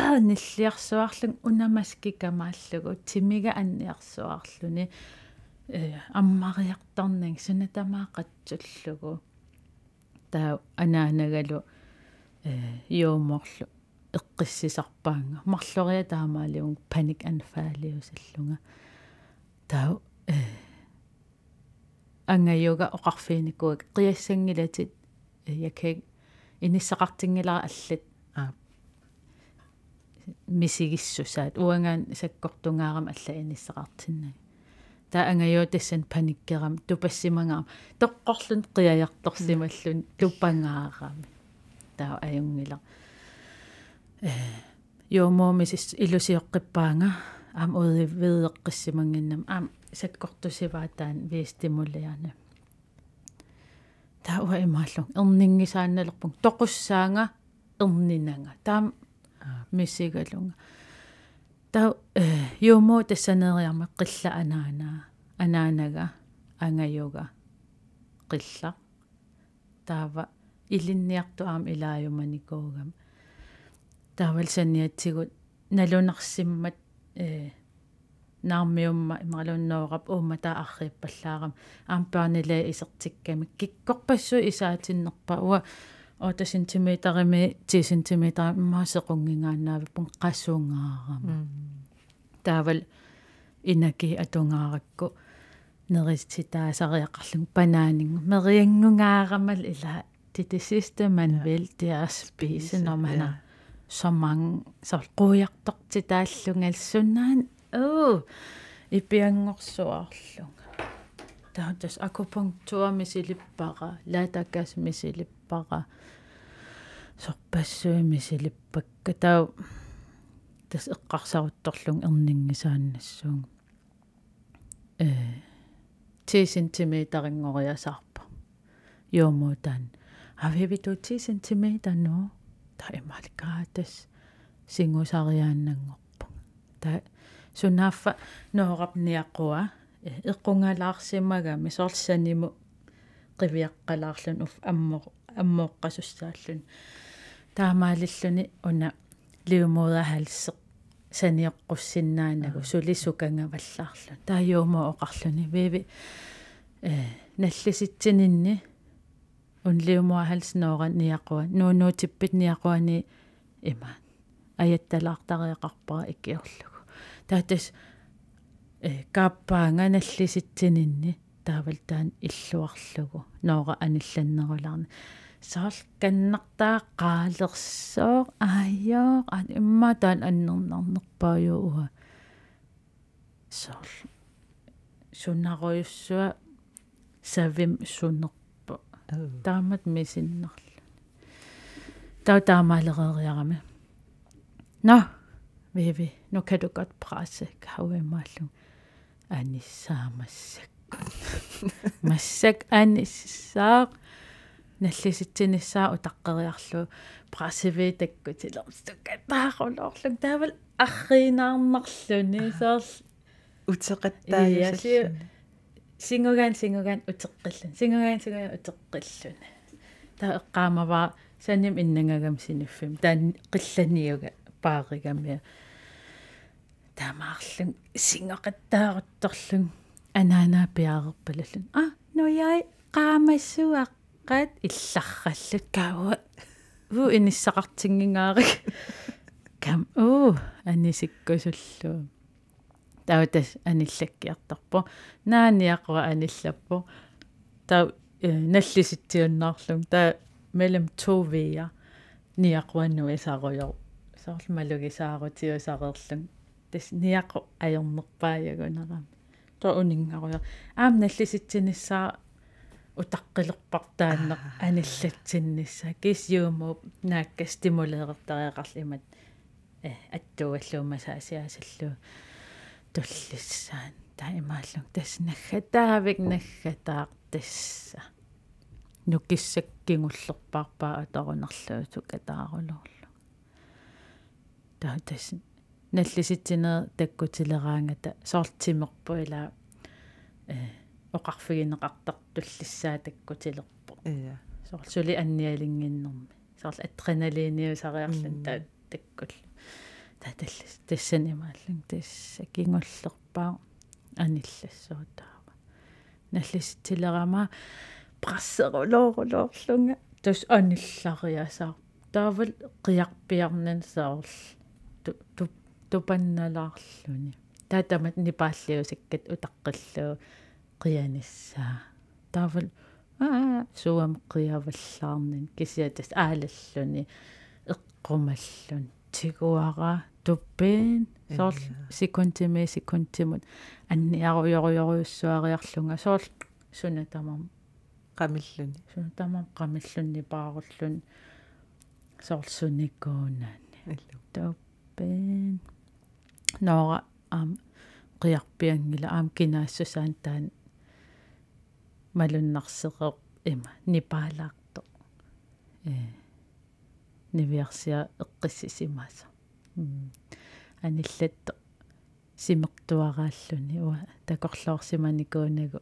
аа ниллиарсуарлун унамаскикамааллугу тимига анниарсуарлуни э аммариарторнаг сунатамаақатсуллугу таа анаанагалу э юуморлу эққиссисарпаанга. Марлориа таамаалиун паник анфаалиусаллунга. Таа э ангаюга оқарфиникуак қиассангилатит якэг иниссақартингилара аллат аа мисигиссусаат. Уангаан саккортунгаарам алла иниссақартиннаг таа ангайоо тассан паниккерам тупассимангаам тоққорлун қиаярторсималлун тупангаарами таа аюнгила. Э йомоомисис илусиоққиппаанга аам уи ведеққиссимангиннам аам саккортусиваатаан виестимулиана таа имааллун эрнингисаанналерпун тоқуссаанга эрнинанга. Таам миссигалунга таа э юмо тассанериарма қилла анаана анаанага ангаюга қилла таава илинниарту аам илааюманикуугам таавал санниатсигут налунарсиммат э наармиумма имаралуннооqap уумма таа аррииппаллаарам аампаанилаа исертикками киккорпассу исаатиннерпа уа ота сантиметрими 10 сантиметр маасеқунгингааннаавиппун qassунгаарама таавал инаки атунгааракку нериситаасариақарлун панаанингу мериангунгаарамал ила det det sidste man vil det er at spise når man har så mange så qujartortitaallungal sunnan оо ипиангорсуарлунга таатас акупунктуа мисилиппара лаатаккаас мисилиппара сорпассуи мисилиппакка таа тас эққарсарутторлун эрнингисааннассуун. Э 10 см тарингориасаарпа йомутан авивиту 10 см но таималкаатас сингусариааннангорпа. Та сунааффа ноорапниаққуа эққунгалаарсимага мисоорлсаниму қивиаққалаарлун уф аммо аммооққасуссааллун таамаалиллуни уна лиумууа халсеқ саниоққуссиннаанагу сулисукангаваллаарлун тааюумо оқарлуни. Виви э наллиситсининни унлиумуа халсноора ниақуа нуунуутиппит ниақуани има аятталаартариақарпара иккиорлугу. Таатас э кааппаанга наллиситсининни таавал таан иллуарлугу. Ноора анилланнерулаарни саал каннартаа qaalersoo аайоо ан имма таан аннернарнерпааюуа саал. Суннаруйуссуа савим сунерпа таамат мисиннерла таа таамаалерериарами но виви ну kan du godt presse kauemallung аниссаамассак массак анисsaa наллиситсиниссаа утаққериарлу прасиви таккутилерстуккатаарулоорлук таавал арриинаарнарлуни саарл утеқаттааюсаллуни сингугаан сингугаан утеққиллун сингугаан сингугаан утеққиллуни таа эққаамаваа саним иннангагам синиффим таан қилланиуга пааригамиа таамаарлун сингоқаттаарутторлун анаанаа пиаарерпалаллун а нояй qaamassуақ qat илларраллут каава уу иниссақартингингаарик кам. Уу анисиккусуллуу таутас аниллаккиартарпо нааниақва аниллаппо таа наллиситсиуннаарлум таа мелем товия ниақваннуи сааруйор соорлмалугисаарутиусареерлун тас ниақо аёрнерпааягунарам тоо унингаруйор аам наллиситсиниссаа утаққилерпартааннеқ аналлатсиннисса кисюуму наакка стимулеэртариақарлимат э аттуаллуума саасиасаллу туллиссаан таимааллун тас наггатаавик наггатаақ тасса нукиссаккингуллерпаарпаа аторунарлууту катаарулоорлу таа тас наллиситсинер таккутилераангата соортимерпуила э оқарфигинеқартартуллиссаатаккутилерпо ия. Соор сули анниалингиннэрми соор адреналиниусариарлун таа таккул таа таллас тассанимааллун тасса кингуллерпаа аниллассуутаава наллиситилерама прассерулоорулоорлунга тус аниллариасаа таавал қиарпиарнан саарл ту тупанналаарлуни. Таатамат нипааллиусиккат утаққиллуу qianissаа таавал аа суам qiavallаарнин кисиатас аалаллуни эққумаллун тигуара туппин соорл секунтими секунтимут анниаруйоруйоруйуссуариарлунга соорл суна тамам qamilluni суна тамам qamillunni пааруллун соорл суниккуунаани туппин нора ам qiarpiangila aam kinaassусаан таан малуннарсеқеқ има. Нипаалаарто э нивиарсиа эққиссисимааса. Аниллатто симертуарааллуни. Уа такорлоорсиманикуунагу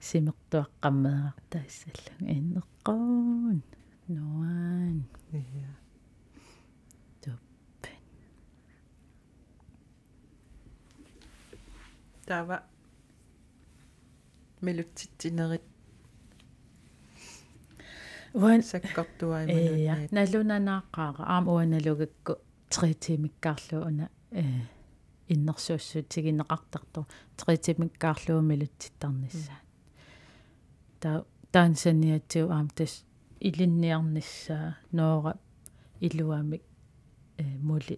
симертуаққаммеартаассаллу иннеққуун нуан ия туппен тава мелутситсинерит уан саккортуаймануунни я налунанааққаара аама уаналугакку 3 тимиккаарлу уна э иннерсуассуутигинеқартарту 3 тимиккаарлуу милутситтарниссаа та таансаниатсиу аам тас илинниарниссаа ноора илуамик э мули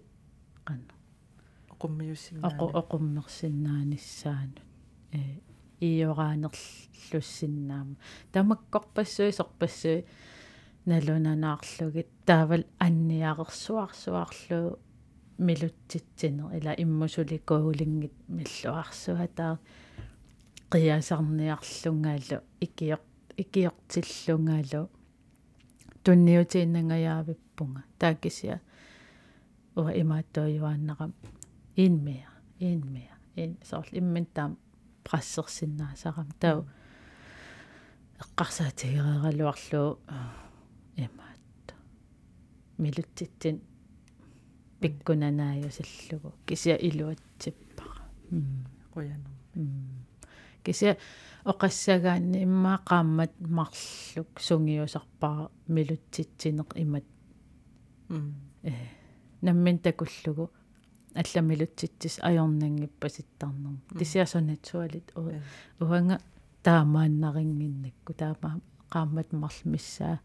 qanna оқуммиуссиннаани оқу оқуммерсиннаанissaanут э иораанерлуссиннаама тамаккорпассуи сорпассуи налунанаарлугит таавал анниақерсуарсуарлу милутситсинер ила иммусуликуулингит миллуарсуатаа қиасарниарлунгаалу икиоқ икиортиллунгаалу тунниутииннангаяавиппунга тааккисиа уа имааттоюааннарам инмиа инмиа ин сорл иммин таам прассерсиннаасарам тау эққарсаатигереералуарлуу имаатта милутситсин пиккунанааюсаллугу кися илуатсиппара қуянер кися оқассагаанни иммаақааммат марлук сунгиусарпара милутситсинеқ имат. Э наммин такуллугу алламилутситсис ajornanngipпаситтарнерм тисиасонатсуалит уанга таамааннарингиннакку таама qaammat marlmissаа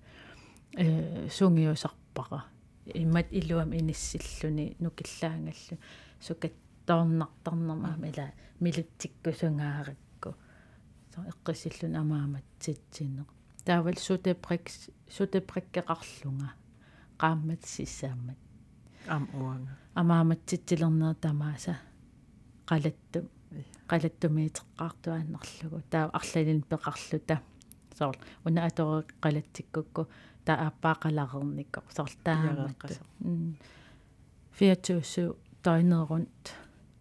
э сунгиусарпара имат илуам иниссиллуни нукиллаангаллу сукаттаорнартарнермаа ила милутсиккусунгааракку со эққисиллун амааматситсинеқ таавал сутеприкс сутеприккеқарлунга qaammat сиссаамат ам уанга амааматситсилернер тамааса қалаттумиитеққартуааннерлугу таа арлалин пеқарлута. Соор уна атори қалатсиккукку таа аппаақалаарерникко соор таамат фиатсуусу тойнерунт.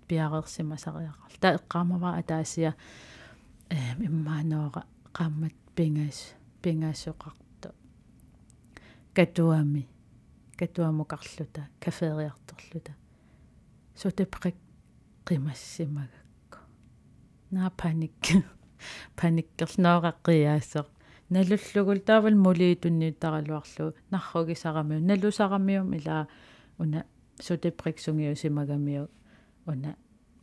Пиареерсимасариақарл таа эққаамава атаасия. Э иммааноора qaammat пингаас пингаасоқарто катуами катуамукарлута кафеериарторлута сутеприк qimасsimagakku наа паник. Паниккернооқаққиаассеқ налуллугул таавал мулиитунниуттаралуарлу нарругисарамиу налусарамиум илаа уна сутеприксунгиусимагамиу. Уна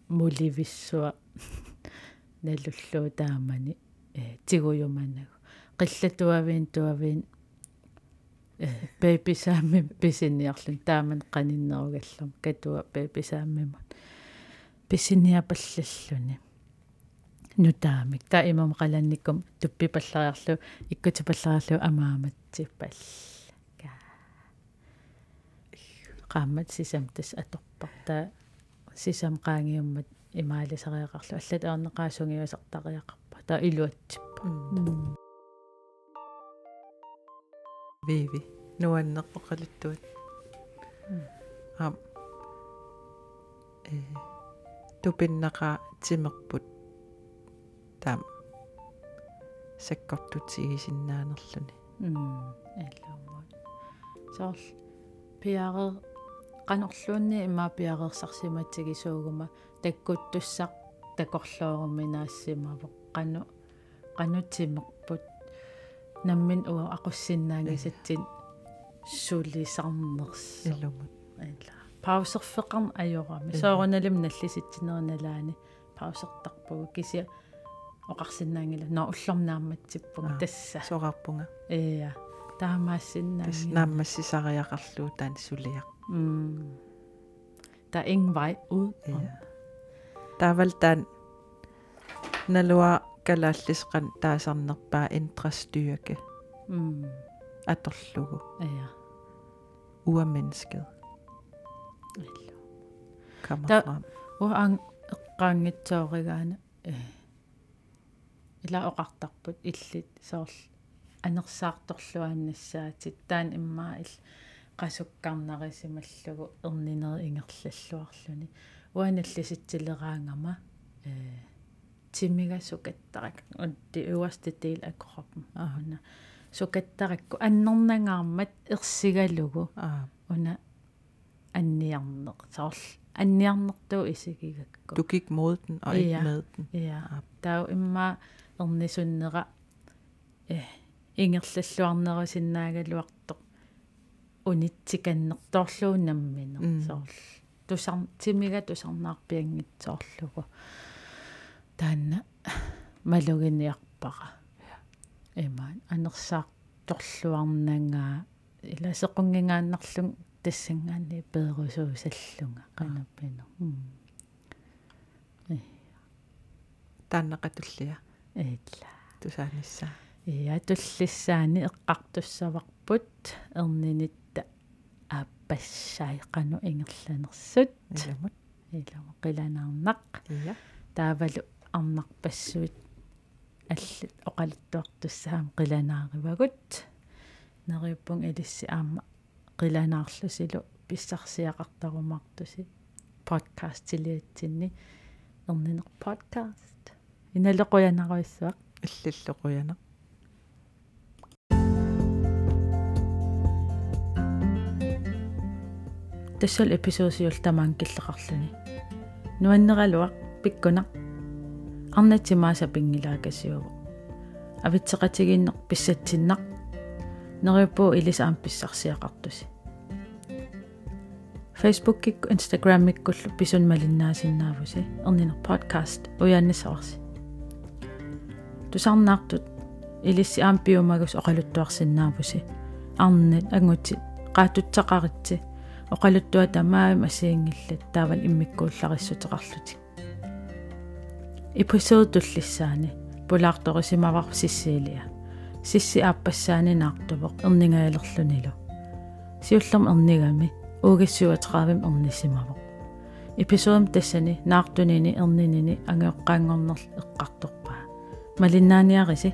муливиссуа. Налуллуу таамани э тигуйуманагу qillatuaviin tuaviin пеписаамми писиниарлун тааман каниннеругаллам катуа пеписааммимут писиниапаллаллуни нутаамик та имам қаланниккум туппипаллариарлу иккутипаллариарлу амааматсиппал qaammat sisam tas atorparta sisam qaangiummat имаалисариақарлу аллат аернеқаасунгиусартариақарпа та илуатсиппа виви нуаннеққоқалуттуат ам э тупиннақа тимерпут таам саккортутсигисиннаанерлүни м аллаумут соор пиаре qanorluunni имаа пиареерсарсиматсигисуугума таккуттуссақ такорлооруминаассимавоқ qaну qanutimerput наммин уа ақуссиннаангисатсин суулисарнерс илумут. Ила паусерфеқарн ajorami соорналим наллиситсинерналаани паусертарпугу кися оқарсиннаангила. Но уллорнааматсиппуга тасса соқарпунга ия таамаассиннаанги тас наамассисариақарлуу таан сулиақ. М der er ingen vej ud om. таавал таан налуа калааллисқан таасарнерпаа интрастyrke Mm. аторлугу Allo. kommer Der- frem Uang eqqaangitsoorigaana э. Ила оқартарпут. Иллит соорл анерсаарторлуааннассаатит таан иммаа ил qasukkarnarisималлугу эрнинери ингерллаллуарлүни уаналлиситсилераангама э тимига сукаттарак унти уаста тил акорпм аана сукаттаракку аннернангаармат ерсигалугу аа уна. Анниарнеқ соорл анниарнертуу исигигакку. Du gik mod den og ikke Ja. med den Ja, der er jo imma ernissunnera eh ingерллуарнерусиннаагалуарто унитсиканнерторлуунаммина Mm. соорл тусар тимига тусарнаарпиангитсоорлугу таанна. Малугиниарпара имаан анерсаарторлуарнангаа ила сеқунгингааннарлун тассангаани пеерусуусаллунга канаппинер э. Тааннақатуллия ээтла тусааниссаа э, иа туллиссаани эққартуссаварпут эрнинитта ааппассаайқану ингерланерсут. Иламу иламу қиланаарнақ иа таавалу арнарпассуит аллит оқалуттуартуссаам қиланааривагут нериуппун илисси аама қиланаарлусилу писсарсиақартарумартуси. Подкаст тилиатсинни эрнинеқ подкаст. Иналеқуянаруиссуақ иллиллоқуяна тассал эпизоодиул тамаан киллеқарлуни нуаннералуақ пиккунақ арнатсимааса пингилаакасиугу авитсеқатигиннеқ писсатсиннақ. Нериуппуу илис аам писсарсиақартуси Facebook-кикку Instagram-миккуллу писун малиннаасиннаавуси. Эрнинер подкаст уяаннисаварси тусарнаартут илисси аам пиумагус оқалуттуарсиннаавуси. Арнат ангути qaatutsaqaritsi oqaluttua tamaam asiingillat taavan immikkuullariссутеқарлутик pulaartorisimavaq sissiilia sissi aappasaani naartuvoq erningailерlunilu siullerm ernigami uugissuataqaavim ernisimavoq episode tassani naartunini erninini angeoqqaangornerl eqqartorpaa малиннааниарisi